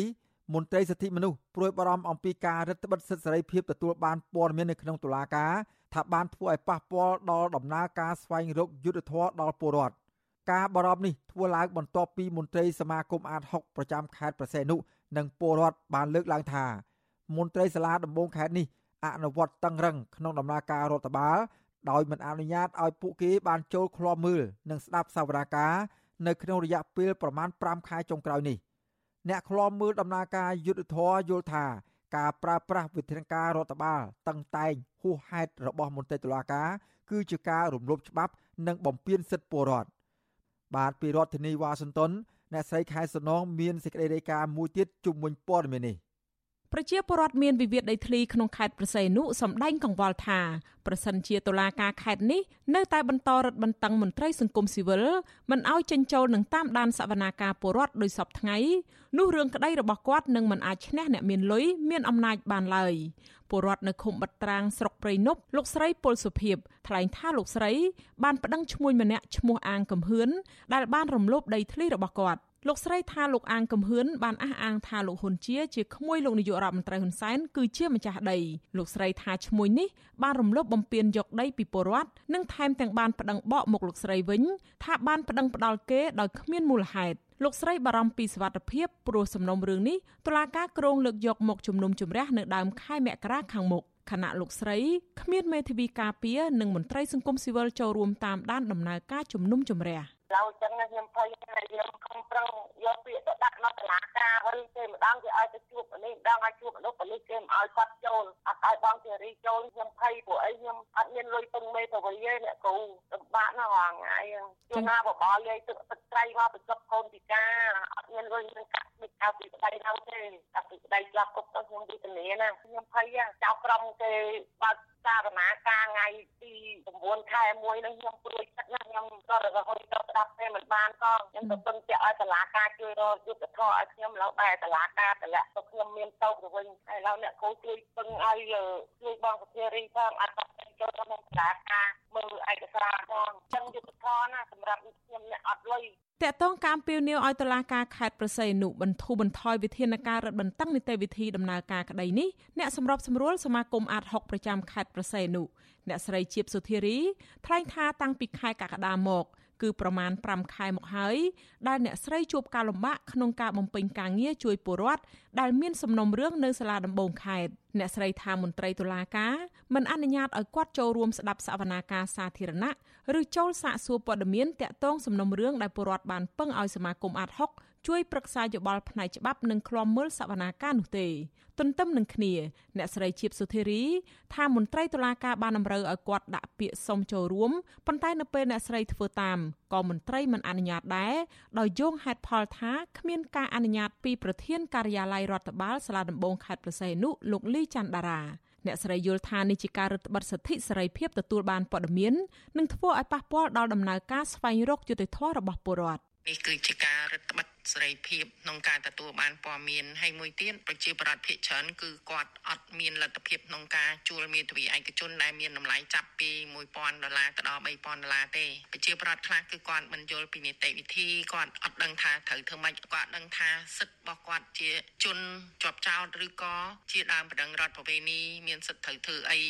មន្ត្រីសិទ្ធិមនុស្សព្រួយបារម្ភអំពីការរឹតបន្តឹងសិទ្ធិសេរីភាពទទួលបានព័ត៌មាននៅក្នុងតុលាការថាបានធ្វើឲ្យប៉ះពាល់ដល់ដំណើរការស្វែងរកយុត្តិធម៌ដល់ពលរដ្ឋការបារម្ភនេះធ្វើឡើងបន្ទាប់ពីមន្ត្រីសមាគមអាត6ប្រចាំខេត្តប្រសេនុនិងពលរដ្ឋបានលើកឡើងថា មន្ត្រីសាលាដំបងខេត្តនេះអនុវត្តតឹងរឹងក្នុងដំណើរការរដ្ឋបាលដោយមិនអនុញ្ញាតឲ្យពួកគេបានចូលឃ្លាំមើលនិងស្ដាប់សវនាការនៅក្នុងរយៈពេលប្រមាណ5ខែចុងក្រោយនេះ អ្នកឃ្លាំមើលដំណើរការយុទ្ធធរយល់ថាការប្រើប្រាស់វិធានការរដ្ឋបាលតឹងតែងហួសហេតុរបស់មន្ត្រីតុលាការគឺជាការរំលោភច្បាប់និងបំពានសិទ្ធិពលរដ្ឋបាទពីរដ្ឋធានីវ៉ាស៊ីនតោនអ្នកស្រីខែសំណងមានសេចក្តីរាយការណ៍មួយទៀតជុំវិញព័ត៌មាននេះ ប្រជាពលរដ្ឋមានវិវាទដីធ្លីក្នុងខេត្តប្រស័យនុសម្ដែងកង្វល់ថាប្រសិនជាតុលាការខេត្តនេះនៅតែបន្តរឹតបន្តឹងមន្ត្រីសង្គមស៊ីវិលមិនឲ្យចេញចូលនឹងតាមដានសវនាការពលរដ្ឋដោយសពថ្ងៃនោះរឿងក្តីរបស់គាត់នឹងមិនអាចឈ្នះអ្នកមានលុយមានអំណាចបានឡើយពលរដ្ឋនៅឃុំបិទត្រាងស្រុកព្រៃនប់លោកស្រីពលសុភីបថ្លែងថាលោកស្រីបានប្តឹងឈ្មោះម្នាក់ឈ្មោះអាងកំហឿនដែលបានរំលោភដីធ្លីរបស់គាត់ លោកស្រីថាលោកអាងកំហឿនបានអះអាងថាលោកហ៊ុនជាជាក្មួយលោកនាយករដ្ឋមន្ត្រីហ៊ុនសែនគឺជាម្ចាស់ដីលោកស្រីថាឈ្មោះនេះបានរំលោភបំពានយកដីពីពលរដ្ឋនិងថែមទាំងបានប្តឹងបកមុខលោកស្រីវិញថាបានប្តឹងផ្ដាល់គេដោយគ្មានមូលហេតុលោកស្រីបារម្ភពីសវត្ថិភាពព្រោះសំណុំរឿងនេះតុលាការក្រុងលើកយកមកជំនុំជម្រះនៅដើមខែមករាខាងមុខខណៈលោកស្រីគ្មានមេធាវីការពារនិងមន្ត្រីសង្គមស៊ីវិលចូលរួមតាមដានដំណើរការជំនុំជម្រះ ឡើយចឹងខ្ញុំភ័យថាខ្ញុំខំប្រឹងយកពាក្យទៅដាក់នៅតុលាការវិញគេម្ដងគេឲ្យទៅជួបនេះម្ដងឲ្យជួបមនុស្សប៉ូលីសគេមិនឲ្យគាត់ចូលអត់ឲ្យបងសេរីចូលខ្ញុំភ័យព្រោះអីខ្ញុំអត់មានលុយពឹងមេទៅវិញទេអ្នកគ្រូលំបាកណាស់រាល់ថ្ងៃជួនណាបបល់យាយទឹកទឹកត្រីមកបញ្ចុកកូនពិការអត់មានលុយនឹងកាក់មិនកៅពីប្តីទៅទេតែពីប្តីជាប់គុកទៅខ្ញុំវិធានាណាខ្ញុំភ័យចៅក្រុមគេបើកសារណាការថ្ងៃទី9ខែ1នេះខ្ញុំព្រួយចិត្តណាស់ ខ្ញុំក៏រហូតទៅស្ដាប់ទេមិនបានក៏ខ្ញុំទៅពឹងពាក់ឲ្យតឡាការជួយរកយុទ្ធធរឲ្យខ្ញុំឡូវបែរតឡាការតម្លាក់ទៅខ្ញុំមានតោកទៅវិញហើយឡូវអ្នកគ្រូជួយពឹងឲ្យជួយបងសុធារីផងអត់ទៅចូលក្នុងតឡាការមើលឯកសារផងចឹងយុទ្ធធរណាសម្រាប់ខ្ញុំអ្នកអត់លុយតកតងការពីវនីវឲ្យតុលាការខេត្តប្រស័យអនុបន្ធូរបន្ថយវិធានការរឹតបន្តឹងនីតិវិធីដំណើរការក្តីនេះអ្នកសម្របសម្រួលសមាគមអាត6ប្រចាំខេត្តប្រស័យអនុ អ្នកស្រីជាបសុធារីថ្លែងថាតាំងពីខែកក្កដាមក គឺប្រមាណ5ខែមកហើយដែលអ្នកស្រីជួបការលំបាកក្នុងការបំពេញការងារជួយពលរដ្ឋដែលមានសំណុំរឿងនៅសាលាដំបងខេត្តអ្នកស្រីថាមន្ត្រីតុលាការមិនអនុញ្ញាតឲ្យគាត់ចូលរួមស្ដាប់សវនាការសាធារណៈឬចូលសាកសួរព័ត៌មានតាក់ទងសំណុំរឿងដែលពលរដ្ឋបានពឹងឲ្យសមាគមអាត់ហុក ជួយប្រឹក្សាយោបល់ផ្នែកច្បាប់និងឃ្លាំមើលសវនាការនោះទេ ទន្ទឹមនឹងគ្នាអ្នកស្រីជាបសុធារីថាមន្ត្រីតុលាការបានតម្រូវឲ្យគាត់ដាក់ពាក្យសុំចូលរួមប៉ុន្តែនៅពេលអ្នកស្រីធ្វើតាមក៏មន្ត្រីមិនអនុញ្ញាតដែរដោយយោងហេតុផលថាគ្មានការអនុញ្ញាតពីប្រធានការិយាល័យរដ្ឋបាលសាលាដំបងខេត្តប្រស័យនុលោកលីច័ន្ទដារាអ្នកស្រីយល់ថានេះជាការរឹតបន្តឹងសិទ្ធិសេរីភាពទទួលបានព័ត៌មាននិងធ្វើឲ្យប៉ះពាល់ដល់ដំណើរការស្វែងរកយុត្តិធម៌របស់ពលរដ្ឋនេះគឺជាការរឹតបន្តឹង សេរីភាពក្នុងការទទួលបានព័ត៌មានហើយមួយទៀតប្រជាប្រដ្ឋភាគច្រើនគឺគាត់អត់មានលទ្ធភាពក្នុងការជួលមេធាវីឯកជនដែលមានតម្លៃចាប់ពី1000ដុល្លារទៅដល់3000ដុល្លារទេប្រជាប្រដ្ឋខ្លះគឺគាត់មិនយល់ពីនីតិវិធីគាត់អត់ដឹងថាត្រូវធ្វើម៉េចគាត់ដឹងថាសិទ្ធិរបស់គាត់ជាជនជាប់ចោតឬក៏ជាដើមបណ្ដឹងរដ្ឋប្រវេណីមានសិទ្ធិត្រូវធ្វើអី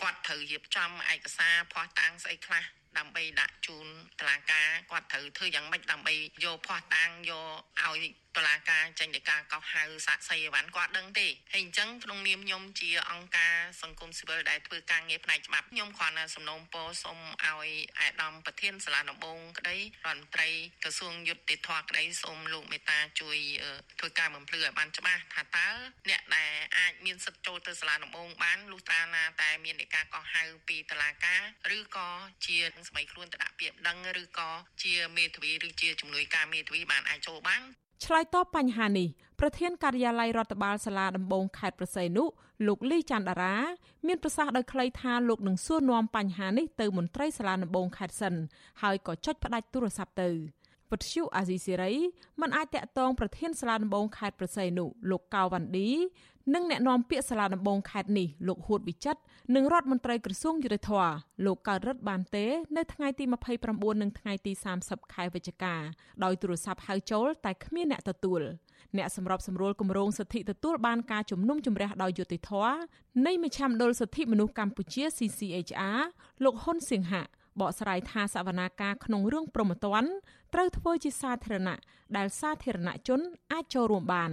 គាត់ត្រូវរៀបចំឯកសារភ័ស្តុតាងស្អីខ្លះ ដើម្បីដាក់ជូនតឡាការគាត់ត្រូវធ្វើយ៉ាងម៉េចដើម្បីយកភ័ស្តុតាងយកឲ្យតឡាការចេញទៅការកោះហៅសាក់សីអីវ៉ាន់គាត់ដឹងទេហើយអញ្ចឹងក្នុងនាមខ្ញុំជាអង្គការសង្គមស៊ីវិលដែលធ្វើការងារផ្នែកច្បាប់ខ្ញុំគ្រាន់តែសំណូមពរសូមឲ្យអាដាមប្រធានសាលាដំបងក្តីរដ្ឋមន្ត្រីក្រសួងយុតិធម៌ក្តីសូមលោកមេត្តាជួយធ្វើការបំភ្លឺឲ្យបានច្បាស់ថាតើអ្នកដែលអាចមានសិទ្ធិចូលទៅសាលាដំបងបានលុះត្រាណាតែមាននៃការកោះហៅពីតឡាការឬក៏ជាស្បែកខ្លួនទៅដាក់ពាក្យដឹងឬក៏ជាមេធាវីឬជាជំនួយការមេធាវីបានអាចចូលបាន ឆ្លើយតបបញ្ហានេះប្រធានការិយាល័យរដ្ឋបាលសាលាដំបងខេត្តប្រស័យនុលោកលីច័ន្ទតារាមានប្រសាសន៍ដោយខ្លីថាលោកនឹងសួរនាំបញ្ហានេះទៅមន្ត្រីសាលាដំបងខេត្តសិនហើយក៏ចុចផ្ដាច់ទូរស័ព្ទទៅ ពទ្យុអាស៊ីសេរីមិនអាចតាក់ទងប្រធានសាលាដំបងខេត្តប្រស័យនុលោកកៅវ៉ាន់ឌីនិងអ្នកនាំពាក្យសាលាដំបងខេត្តនេះលោកហួតវិចិត្រនិងរដ្ឋមន្ត្រីក្រសួងយុតិធម៌លោកកើតរិទ្ធបានទេ នៅថ្ងៃទី29និងថ្ងៃទី30ខែវិច្ឆិកាដោយទូរស័ព្ទហៅចូលតែគ្មានអ្នកទទួលអ្នកសម្របសម្រួលគម្រោងសិទ្ធិទទួលបានការជំនុំជម្រះដោយយុតិធម៌នៃមជ្ឈមណ្ឌលសិទ្ធិមនុស្សកម្ពុជា CCHR លោកហ៊ុនសៀងហាក់ បកស្រាយថាសវនាការក្នុងរឿងប្រមទ័នត្រូវធ្វើជាសាធារណៈដែលសាធារណជនអាចចូលរួមបាន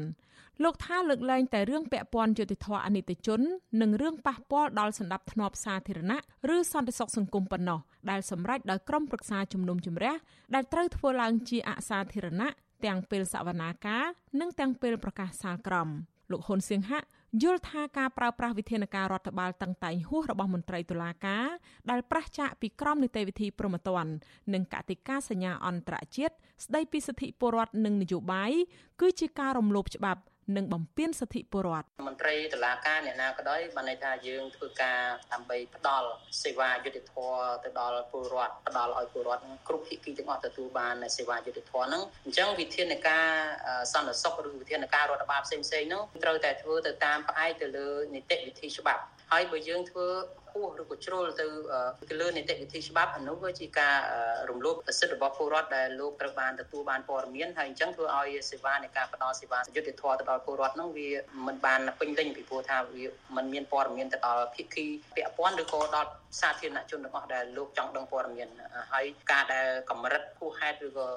លោកថាលើកលែងតែរឿងពាក់ព័ន្ធយុតិធធអនិច្ចជន និងរឿងប៉ះពាល់ដល់សន្តិភាពសាធារណៈឬសន្តិសុខសង្គមប៉ុណ្ណោះដែលសម្រេចដោយក្រុមប្រឹក្សាជំនុំជម្រះដែលត្រូវធ្វើឡើងជាអសាធារណៈទាំងពេលសវនាការនិងទាំងពេលប្រកាសសាលក្រមលោកហ៊ុនសៀងហាក់ យល់ថាការប្រើប្រាស់វិធានការរដ្ឋបាលតឹងតែងហួសរបស់មន្ត្រីតុលាការដែលប្រះចាកពីក្រមនីតិវិធីប្រមត្តននិងកតិកាសញ្ញាអន្តរជាតិស្ដីពីសិទ្ធិពលរដ្ឋនិងនយោបាយគឺជាការរំលោភច្បាប់ និងបំពានសិទ្ធិពលរដ្ឋមន្ត្រីតុលាការអ្នកណាក៏ដោយបានន័យថាយើងធ្វើការដើម្បីផ្ដល់សេវាយុតិធធទៅដល់ពលរដ្ឋផ្ដល់ឲ្យពលរដ្ឋគ្រប់ភាគីទាំងអស់ទទួលបានសេវាយុតិធធហ្នឹងអញ្ចឹងវិធានការសន្តិសុខឬវិធានការរដ្ឋបាលផ្សេងៗហ្នឹងត្រូវតែធ្វើទៅតាមផ្អែកទៅលើនីតិវិធីច្បាប់ហើយបើយើងធ្វើ ហួសឬក៏ជ្រុលទៅទៅលើនីតិវិធីច្បាប់អានោះវាជាការរំលោភសិទ្ធិរបស់ពលរដ្ឋដែលលោកត្រូវបានទទួលបានព័ត៌មានហើយអញ្ចឹងធ្វើឲ្យសេវានៃការផ្ដល់សេវាយុត្តិធម៌ទៅដល់ពលរដ្ឋនោះវាមិនបានពេញលេញពីព្រោះថាវាមិនមានព័ត៌មានទៅដល់ភាគីពាក់ព័ន្ធឬក៏ដល់សាធារណជនទាំងអស់ដែលលោកចង់ដឹងព័ត៌មានហើយការដែលកម្រិតគូហេតុឬក៏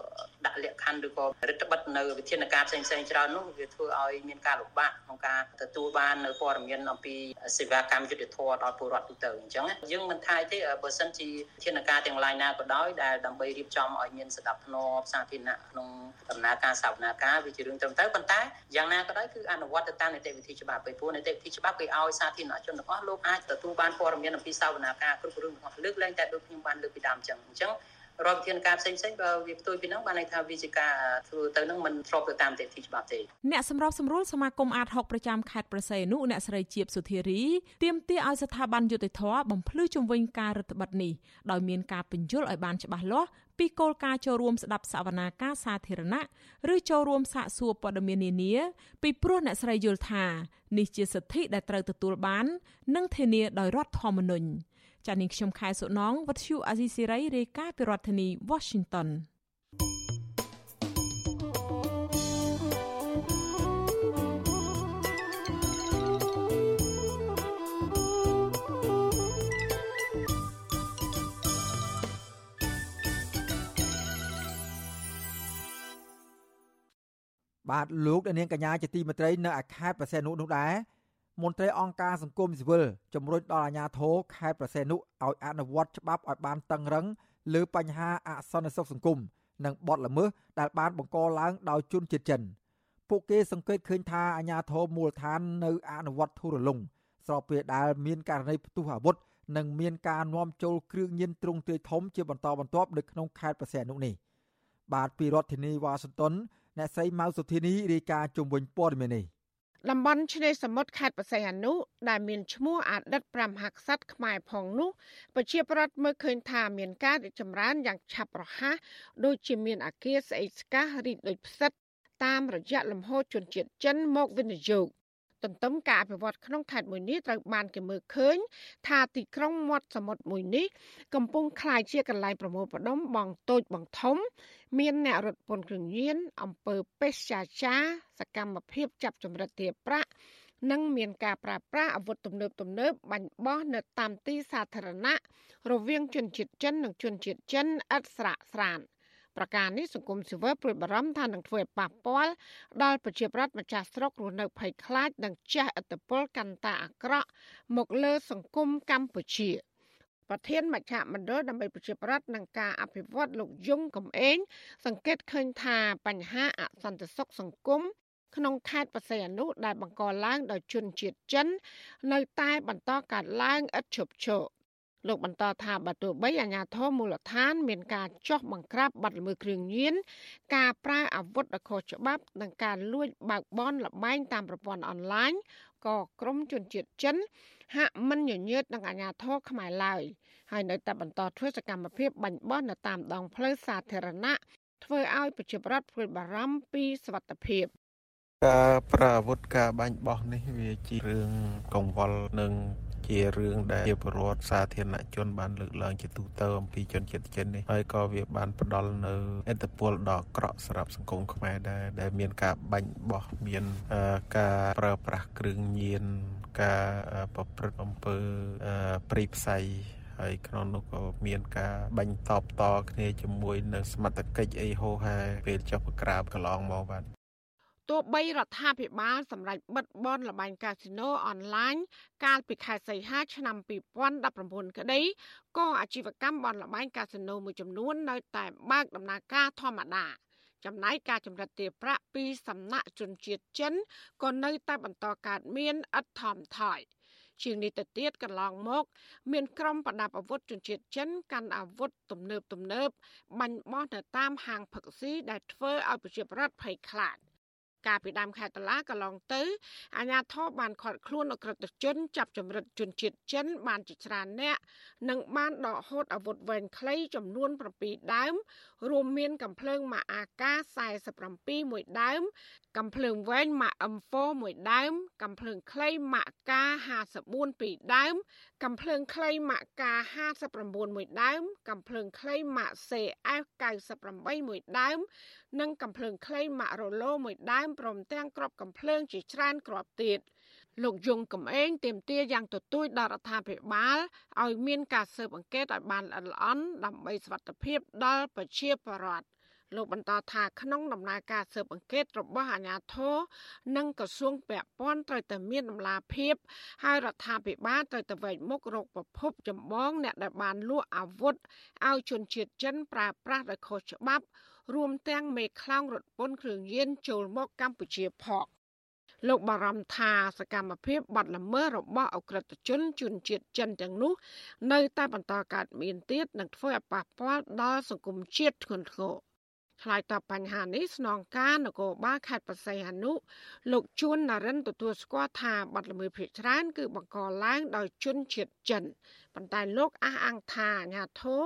ដាក់លក្ខខណ្ឌឬក៏រដ្ឋបិទនៅវិធានការផ្សេងផ្សេងច្រើននោះវាធ្វើឲ្យមានការលំបាកក្នុងការទទួលបាននៅព័ត៌មានអំពីសេវាកម្មយុត្តិធម៌ដល់ពលរដ្ឋទូទៅអញ្ចឹងយើងមិនថាទេបើសិនជាវិធានការទាំងឡាយណាក៏ដោយដែលដើម្បីរៀបចំឲ្យមានសណ្ដាប់ធ្នាប់សាធារណៈក្នុងដំណើរការសវនាការវាជារឿងត្រឹមត្រូវប៉ុន្តែយ៉ាងណាក៏ដោយគឺអនុវត្តទៅតាមនីតិវិធីច្បាប់ពីព្រោះនីតិវិធីច្បាប់គេឲ្យសាធារណជនទាំងអស់លោកអាចទទួលបានព័ត៌មានអំពីសវនាការគ្រប់រឿងរបស់លើកឡើងតែដូចខ្ញុំបានលើកពីដើមអញ្ចឹងអញ្ចឹង រដ្ឋវិធានការផ្សេងផ្សេងបើវាផ្ទុយពីហ្នឹងបានន័យថាវាជាការធ្វើទៅហ្នឹងមិនស្របទៅតាមនីតិច្បាប់ទេអ្នកសម្របសម្រួលសមាគមអាត6ប្រចាំខេត្តប្រស័យអនុអ្នកស្រីជាបសុធារីទាមទារឲ្យស្ថាប័នយុតិធធបំភ្លឺជំវិញការរដ្ឋបတ်នេះដោយមានការបញ្យល់ឲ្យបានច្បាស់លាស់ពីគោលការណ៍ចូលរួមស្ដាប់សវនាការសាធារណៈឬចូលរួមសាកសួរព័ត៌មាននានាពីព្រោះអ្នកស្រីយល់ថានេះជាសិទ្ធិដែលត្រូវទទួលបាន និងធានាដោយរដ្ឋធម្មនុញ្ញ ចានាងខ្ញុំខែសុណងវັດឈូអាស៊ីសេរីរាយការណ៍ពីរដ្ឋធានី Washington បាទលោកនាងកញ្ញាជាទីមេត្រីនៅខេត្តប្រសេនុនោះដែរ មន្ត្រីអង្គការសង្គមស៊ីវិលជំរុញដល់អាជ្ញាធរខេត្តប្រសេនុឲ្យអនុវត្តច្បាប់ឲ្យបានតឹងរឹងលើបញ្ហាអសន្តិសុខសង្គមនិងបទល្មើសដែលបានបង្កឡើងដោយជនជាតិចិនពួកគេសង្កេតឃើញថាអាជ្ញាធរមូលដ្ឋាននៅអនុវត្តធូររលុងស្របពេលដែលមានករណីផ្ទុះអាវុធនិងមានការនាំចូលគ្រឿងញៀនទ្រង់ទ្រាយធំជាបន្តបន្ទាប់នៅក្នុងខេត្តប្រសេនុនេះបាទពីរដ្ឋធានីវ៉ាស៊ីនតោនអ្នកស្រីម៉ៅសុធានីរាយការណ៍ជុំវិញព័ត៌មាននេះ តំបន់ឆ្នេរសមុទ្រខេត្តបរសៃអនុដែលមានឈ្មោះអតីត5ហក្សត្រខ្មែរផងនោះប្រជាប្រដ្ឋមើលឃើញថាមានការរីកចម្រើនយ៉ាងឆាប់រហ័សដូចជាមានអាគារស្អេកស្កះរីកដូចផ្សិតតាមរយៈលំហូរជនជាតិចិនមកវិនិយោគ ទន្ទឹមការអភិវឌ្ឍក្នុងខេត្តមួយនេះត្រូវបានគេមើលឃើញ ថាទីក្រុងមាត់សមុទ្រមួយនេះកំពុងក្លាយជាកន្លែងប្រមូលផ្ដុំបងតូចបងធំ មានអ្នករត់ពន្ធគ្រឿងញៀនអំពើពេស្យាចារសកម្មភាពចាប់ចម្រិតទារប្រាក់និងមានការប្រើប្រាស់អាវុធទំនើបទំនើបបាញ់បោះនៅតាមទីសាធារណៈរវាងជនជាតិចិននិងជនជាតិចិនឥតស្រាកស្រាន។ ប្រការនេះសង្គមស៊ីវិលព្រួយបារម្ភថានឹងធ្វើឲ្យប៉ះពាល់ដល់ប្រជាប្រដ្ឋម្ចាស់ស្រុករស់នៅភ័យខ្លាចនិងជះឥទ្ធិពលកាន់តែអាក្រក់មកលើសង្គមកម្ពុជាប្រធានមជ្ឈមណ្ឌលដើម្បីប្រជាប្រដ្ឋនឹងការអភិវឌ្ឍលោកយងកំឯងសង្កេតឃើញថាបញ្ហាអសន្តិសុខសង្គមក្នុងខេត្តបរសៃអនុដែលបង្កឡើងដោយជនជាតិចិន នៅតែបន្តកើតឡើងឥតឈប់ឈរ លោកបន្តថាបើទោះបីអាជ្ញាធរមូលដ្ឋាន មានការចោះបង្ក្រាបបាត់ល្មើសគ្រឿងញៀនការប្រើអាវុធដ៏ខុសច្បាប់និងការលួចបើកបនលបែងតាមប្រព័ន្ធអនឡាញក៏ក្រមជនជាតិចិន ហាក់មិនញញើតនឹងអាជ្ញាធរខ្មែរឡើយហើយនៅតែបន្តធ្វើសកម្មភាពបាញ់បោះនៅតាមដងផ្លូវសាធារណៈធ្វើឲ្យប្រជាប្រដ្ឋព្រួយបារម្ភពីសុវត្ថិភាពការប្រើអាវុធការបាញ់បោះនេះវាជារឿងកង្វល់និង ជារឿងដែលជាពលរដ្ឋសាធារណជនបានលើកឡើងជាទូទៅអំពីជនជាតិចិននេះហើយក៏វាបានផ្ដល់នៅឥទ្ធិពលដ៏អាក្រក់សម្រាប់សង្គមខ្មែរដែរដែលមានការបាញ់បោះមានការប្រើប្រាស់គ្រឿងញៀនការប្រព្រឹត្តអំពើព្រៃផ្សៃហើយក្នុងនោះក៏មានការបាញ់តបតគ្នាជាមួយនឹងសមត្ថកិច្ចអីហោហែពេលចុះប្រក្រាបកន្លងមកបាទ ទោះបីរដ្ឋាភិបាលសម្រេចបិទបនលបែងកាស៊ីណូអនឡាញកាលពីខែសីហាឆ្នាំ2019ក្តីក៏អាជីវកម្មបនលបែងកាស៊ីណូមួយចំនួននៅតែបើកដំណើរការធម្មតាចំណែកការចម្រិតទារប្រាក់ពីសំណាក់ជនជាតិចិនក៏នៅតែបន្តកើតមានឥតថមថយជាងនេះទៅទៀតកន្លងមក មានក្រុមប្រដាប់អាវុធជនជាតិចិនកាន់អាវុធទំនើបទំនើបបាញ់បោះនៅតាមហាងផឹកស៊ីដែលធ្វើឲ្យប្រជាពលរដ្ឋភ័យខ្លាច កាលពីដើមខែតុលាកន្លងទៅអាជ្ញាធរបានឃាត់ខ្លួនអក្រិតជនចាប់ចម្រិតជនជាតិចិនបានជាច្រើនអ្នកនិងបានដកហូតអាវុធវែងខ្លីចំនួន7ដើម រួមមានកំភ្លើងម៉ាក AK47 មួយដើម កំភ្លើងវែងម៉ាក M4 មួយដើម កំភ្លើងខ្លីម៉ាក K54 ពីរដើម កំភ្លើងខ្លីម៉ាក K59 មួយដើម កំភ្លើងខ្លីម៉ាក CF98 មួយដើមនិងកំភ្លើងខ្លីម៉ាករឡូមួយដើមព្រមទាំងក្របកំភ្លើងជាច្រើនគ្រាប់ទៀតលោកយងកំឯងទៀមទាយ៉ាងទទូចដល់រដ្ឋាភិបាលឲ្យមានការស៊ើបអង្កេតឲ្យបានល្អិតល្អន់ដើម្បីសុវត្ថិភាពដល់ប្រជាពលរដ្ឋលោកបន្តថាក្នុងដំណើរការស៊ើបអង្កេតរបស់អាជ្ញាធរនិងក្រសួងពាក់ព័ន្ធត្រូវតែមានដំណាភាពហើយរដ្ឋាភិបាលត្រូវតែវែកមុខរកប្រភពចម្បងអ្នកដែលបានលក់អាវុធឲ្យជនជាតិចិនប្រើប្រាស់ដោយខុសច្បាប់ រួមទាំងមេខ្លោងរថពន្ធគ្រឿងញៀនចូលមកកម្ពុជាផងលោកបារម្ភថាសកម្មភាពបាត់ល្មើសរបស់អក្រិតជនជនជាតិចិនទាំងនោះ នៅតែបន្តកើតមានទៀតនិងធ្វើឲ្យប៉ះពាល់ដល់សង្គមជាតិធ្ងន់ធ្ងរ ឆ្លើយតបបញ្ហានេះស្នងការនគរបាលខេត្តបរសៃអនុលោកជួននរិនទទួលស្គាល់ថាបាត់ល្មើសភ ieck ច្រើនគឺបង្កឡើងដោយជនជាតិចិនប៉ុន្តែលោកអះអាងថាអាញាធរ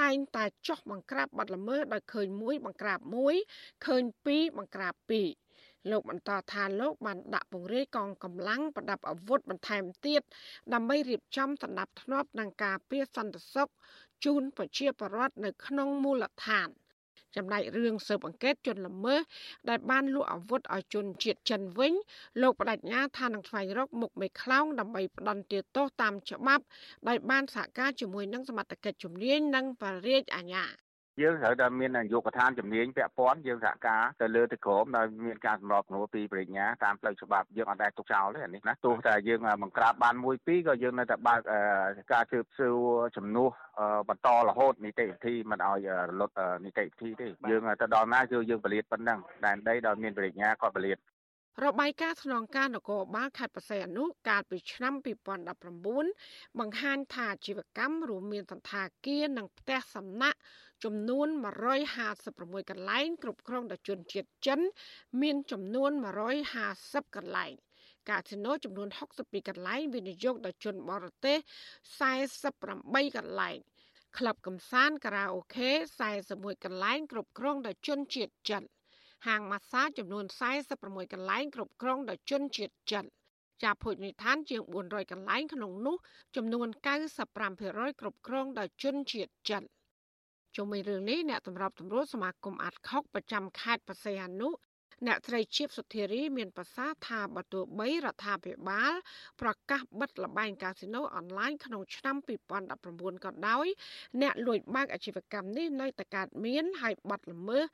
តែងតែចោះបង្ក្រាបបាត់ល្មើសដោយឃើញមួយបង្ក្រាបមួយឃើញពីរបង្ក្រាបពីរលោកបន្តថាលោកបានដាក់ពង្រាយកងកម្លាំងប្រដាប់អាវុធបន្ថែមទៀតដើម្បីរៀបចំសណ្ដាប់ធ្នាប់នឹងការពារសន្តិសុខជូនប្រជាពលរដ្ឋនៅក្នុងមូលដ្ឋាន។ ចំណែករឿងស៊ើបអង្កេតជនល្មើសដែលបានលក់អាវុធឲ្យជនជាតិចិនវិញលោកបដិញ្ញាថានឹងស្វែងរកមុខមេខ្លោងដើម្បីផ្ដន្ទាទោសតាមច្បាប់ដោយបានសហការជាមួយនឹងសមត្ថកិច្ចជំនាញនិងបរិយាអាជ្ញា យើងត្រូវតែមាននាយកដ្ឋានជំនាញពាក់ព័ន្ធយើងសហការទៅលើទៅក្រមដោយមានការសម្របសម្រួលពីបរិញ្ញាតាមផ្លូវច្បាប់យើងអត់ដែលទុកចោលទេអានេះណាទោះតែយើងបង្ក្រាបបានមួយពីរក៏យើងនៅតែបើកការជឿសួរជំនួសបន្តរហូតនីតិវិធីមិនឲ្យរលត់នីតិវិធីទេយើងទៅដល់ណាគឺយើងបលិតប៉ុណ្ណឹងដែនដីដោយមានបរិញ្ញាក៏បលិតរបាយការណ៍ស្នងការនគរបាលខេត្តបរសៃអនុកាលពីឆ្នាំ2019បង្ហាញថាអាជីវកម្មរួមមានសន្តាគារនិងផ្ទះសំណាក់ ចំនួន156កន្លែងគ្រប់គ្រងដោយជនជាតិចិន មានចំនួន150កន្លែងកាស៊ីណូចំនួន62កន្លែងវិនិយោគដោយជនបរទេស48កន្លែងក្លឹបកំសាន្តការ៉ាអូខេ41កន្លែងគ្រប់គ្រងដោយជនជាតិចិនហាងម៉ាស្សាចំនួន46កន្លែងគ្រប់គ្រងដោយជនជាតិចិនចាភោជនីយដ្ឋានជាង400កន្លែងក្នុងនោះចំនួន95%គ្រប់គ្រងដោយជនជាតិចិន ជុំវិញរឿងនេះអ្នកសម្របសម្រួលសមាគមអាត់ខុកប្រចាំខេត្តបរសៃអនុអ្នកត្រីជីពសុធារីមានប្រសាសន៍ថាបើទោះបីរដ្ឋាភិបាល ប្រកាសបិទលបែងកាស៊ីណូអនឡាញក្នុងឆ្នាំ2019ក៏ដោយ អ្នកលួចបើកអាជីវកម្មនេះនៅតែកើតមានហើយបាត់ល្មើស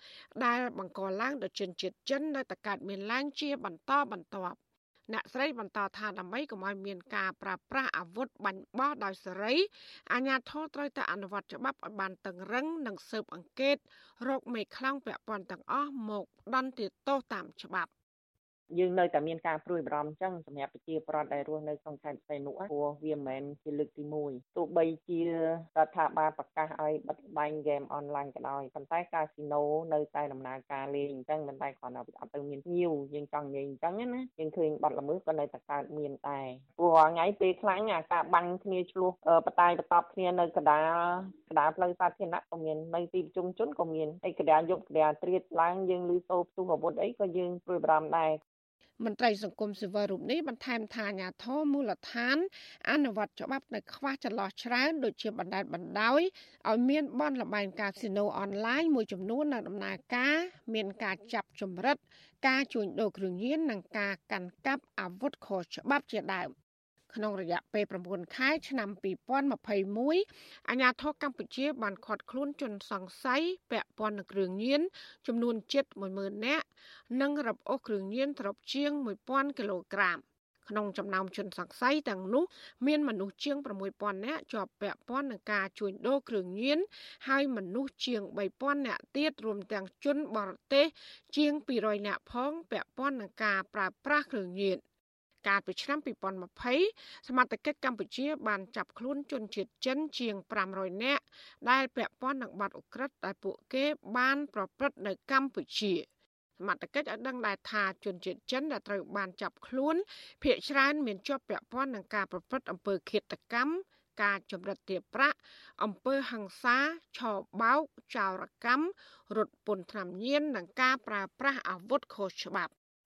ដែលបង្កឡើងដោយជនជាតិចិននៅតែកើតមានឡើងជាបន្តបន្ទាប់ អ្នកស្រីបន្តថាដើម្បីកុំឲ្យមានការប្រើប្រាស់អាវុធបាញ់បោះដោយសេរីអាជ្ញាធរត្រូវតែអនុវត្តច្បាប់ឲ្យបានតឹងរឹងនិងស៊ើបអង្កេតរកមេខ្លាំងពាក់ព័ន្ធទាំងអស់មកដន្ទាទោសតាមច្បាប់ យើងនៅតែមានការព្រួយបារម្ភអញ្ចឹងសម្រាប់ប្រជាពលរដ្ឋដែលរស់នៅក្នុងខេត្តផ្សេងនោះព្រោះវាមិនមែនជាលើកទី1ទោះបីជារដ្ឋាភិបាលប្រកាសឲ្យបិទបាញ់ហ្គេមអនឡាញក៏ដោយប៉ុន្តែកាស៊ីណូនៅតែដំណើរការលេងអញ្ចឹងមិនតែគ្រាន់តែអត់ទៅមានភ្ញៀវយើងចង់និយាយអញ្ចឹងណាយើងឃើញបាត់ល្មើសក៏នៅតែកើតមានដែរព្រោះថ្ងៃពេលខ្លាំងអាការបាំងគ្នាឆ្លោះបតាយបតប់គ្នានៅកដាលកដាលផ្លូវសាធារណៈក៏មាននៅទីប្រជុំជនក៏មានហើយកដាលយប់កដាលត្រៀតឡើងយើងឮសូរផ្ទុះអាវុធអីក៏យើងព្រួយបារម្ភដែរ មន្ត្រីសង្គមស៊ីវិលរូបនេះបន្ថែមថាអាញាធរមូលដ្ឋាន អនុវត្តច្បាប់នៅខ្វះចន្លោះច្រើនដូចជាបណ្ដេតបណ្ដោយឲ្យមានបនលបែងកាស៊ីណូអនឡាញមួយចំនួននៅដំណើរការ មានការចាប់ចម្រិត ការជួញដូរគ្រឿងញៀននិងការកាន់កាប់អាវុធខុសច្បាប់ជាដើម ក្នុងរយៈពេល9ខែឆ្នាំ2021អាជ្ញាធរកម្ពុជាបានឃាត់ខ្លួនជនសង្ស័យពាក់ព័ន្ធនឹងគ្រឿងញៀនចំនួនជិត10000នាក់និងរឹបអូសគ្រឿងញៀនត្រប់ជាង1000គីឡូក្រាមក្នុងចំណោមជនសង្ស័យទាំងនោះមានមនុស្សជាង6000នាក់ជាប់ពាក់ព័ន្ធនឹងការជួញដូរគ្រឿងញៀនហើយមនុស្សជាង3000នាក់ទៀតរួមទាំងជនបរទេសជាង200នាក់ផងពាក់ព័ន្ធនឹងការប្រើប្រាស់គ្រឿងញៀន។ កាលពីឆ្នាំ2020សមត្ថកិច្ចកម្ពុជា បានចាប់ខ្លួនជនជាតិចិនជាង500នាក់ដែលពាក់ព័ន្ធនឹងបទឧក្រិដ្ឋដែលពួកគេបានប្រព្រឹត្តនៅកម្ពុជាសមត្ថកិច្ចឲ្យដឹងដែរថាជនជាតិចិនដែលត្រូវបានចាប់ខ្លួនភ ieck ច្រើនមានជាប់ពាក់ព័ន្ធនឹងការប្រព្រឹត្តអំពើឃាតកម្មការចម្រិតទាបប្រាក់អំពើហិង្សាឆោបោកចោរកម្មរត់ពន្ធថ្នាំញៀននិងការប្រើប្រាស់អាវុធខុសច្បាប់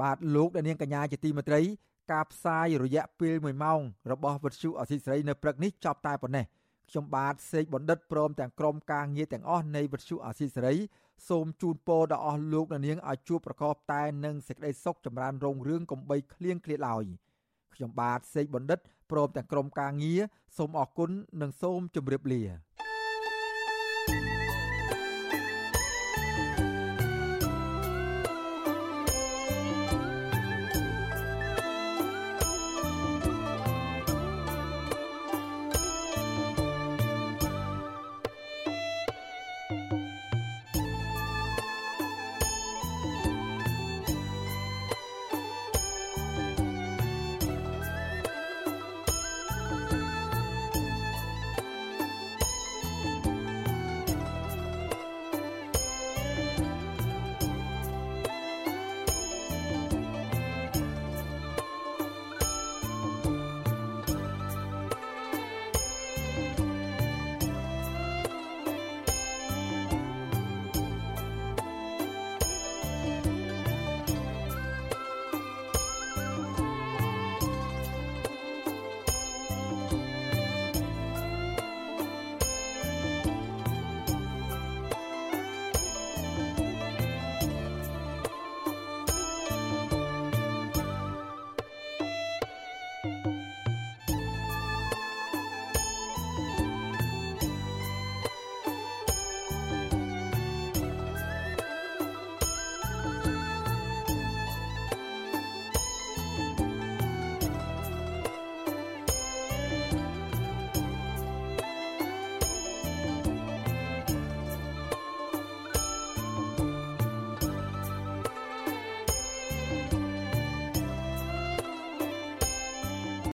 បាទលោកអ្នកនាងកញ្ញាជាទីមេត្រី ការផ្សាយរយៈពេល1ម៉ោងរបស់វិទ្យុអសីស្រីនៅព្រឹកនេះចប់តែប៉ុណ្ណេះខ្ញុំបាទសេកបណ្ឌិតព្រមទាំងក្រុមការងារទាំងអស់នៃវិទ្យុអសីស្រីសូមជូនពរដល់អស់លោកអ្នកនាងឲ្យជួបប្រកបតែនឹងសេចក្តីសុខចម្រើនរុងរឿងកំបីគ្លៀងគ្លាតឡើយខ្ញុំបាទសេកបណ្ឌិតព្រមទាំងក្រុមការងារសូមអរគុណនិងសូមជម្រាបលា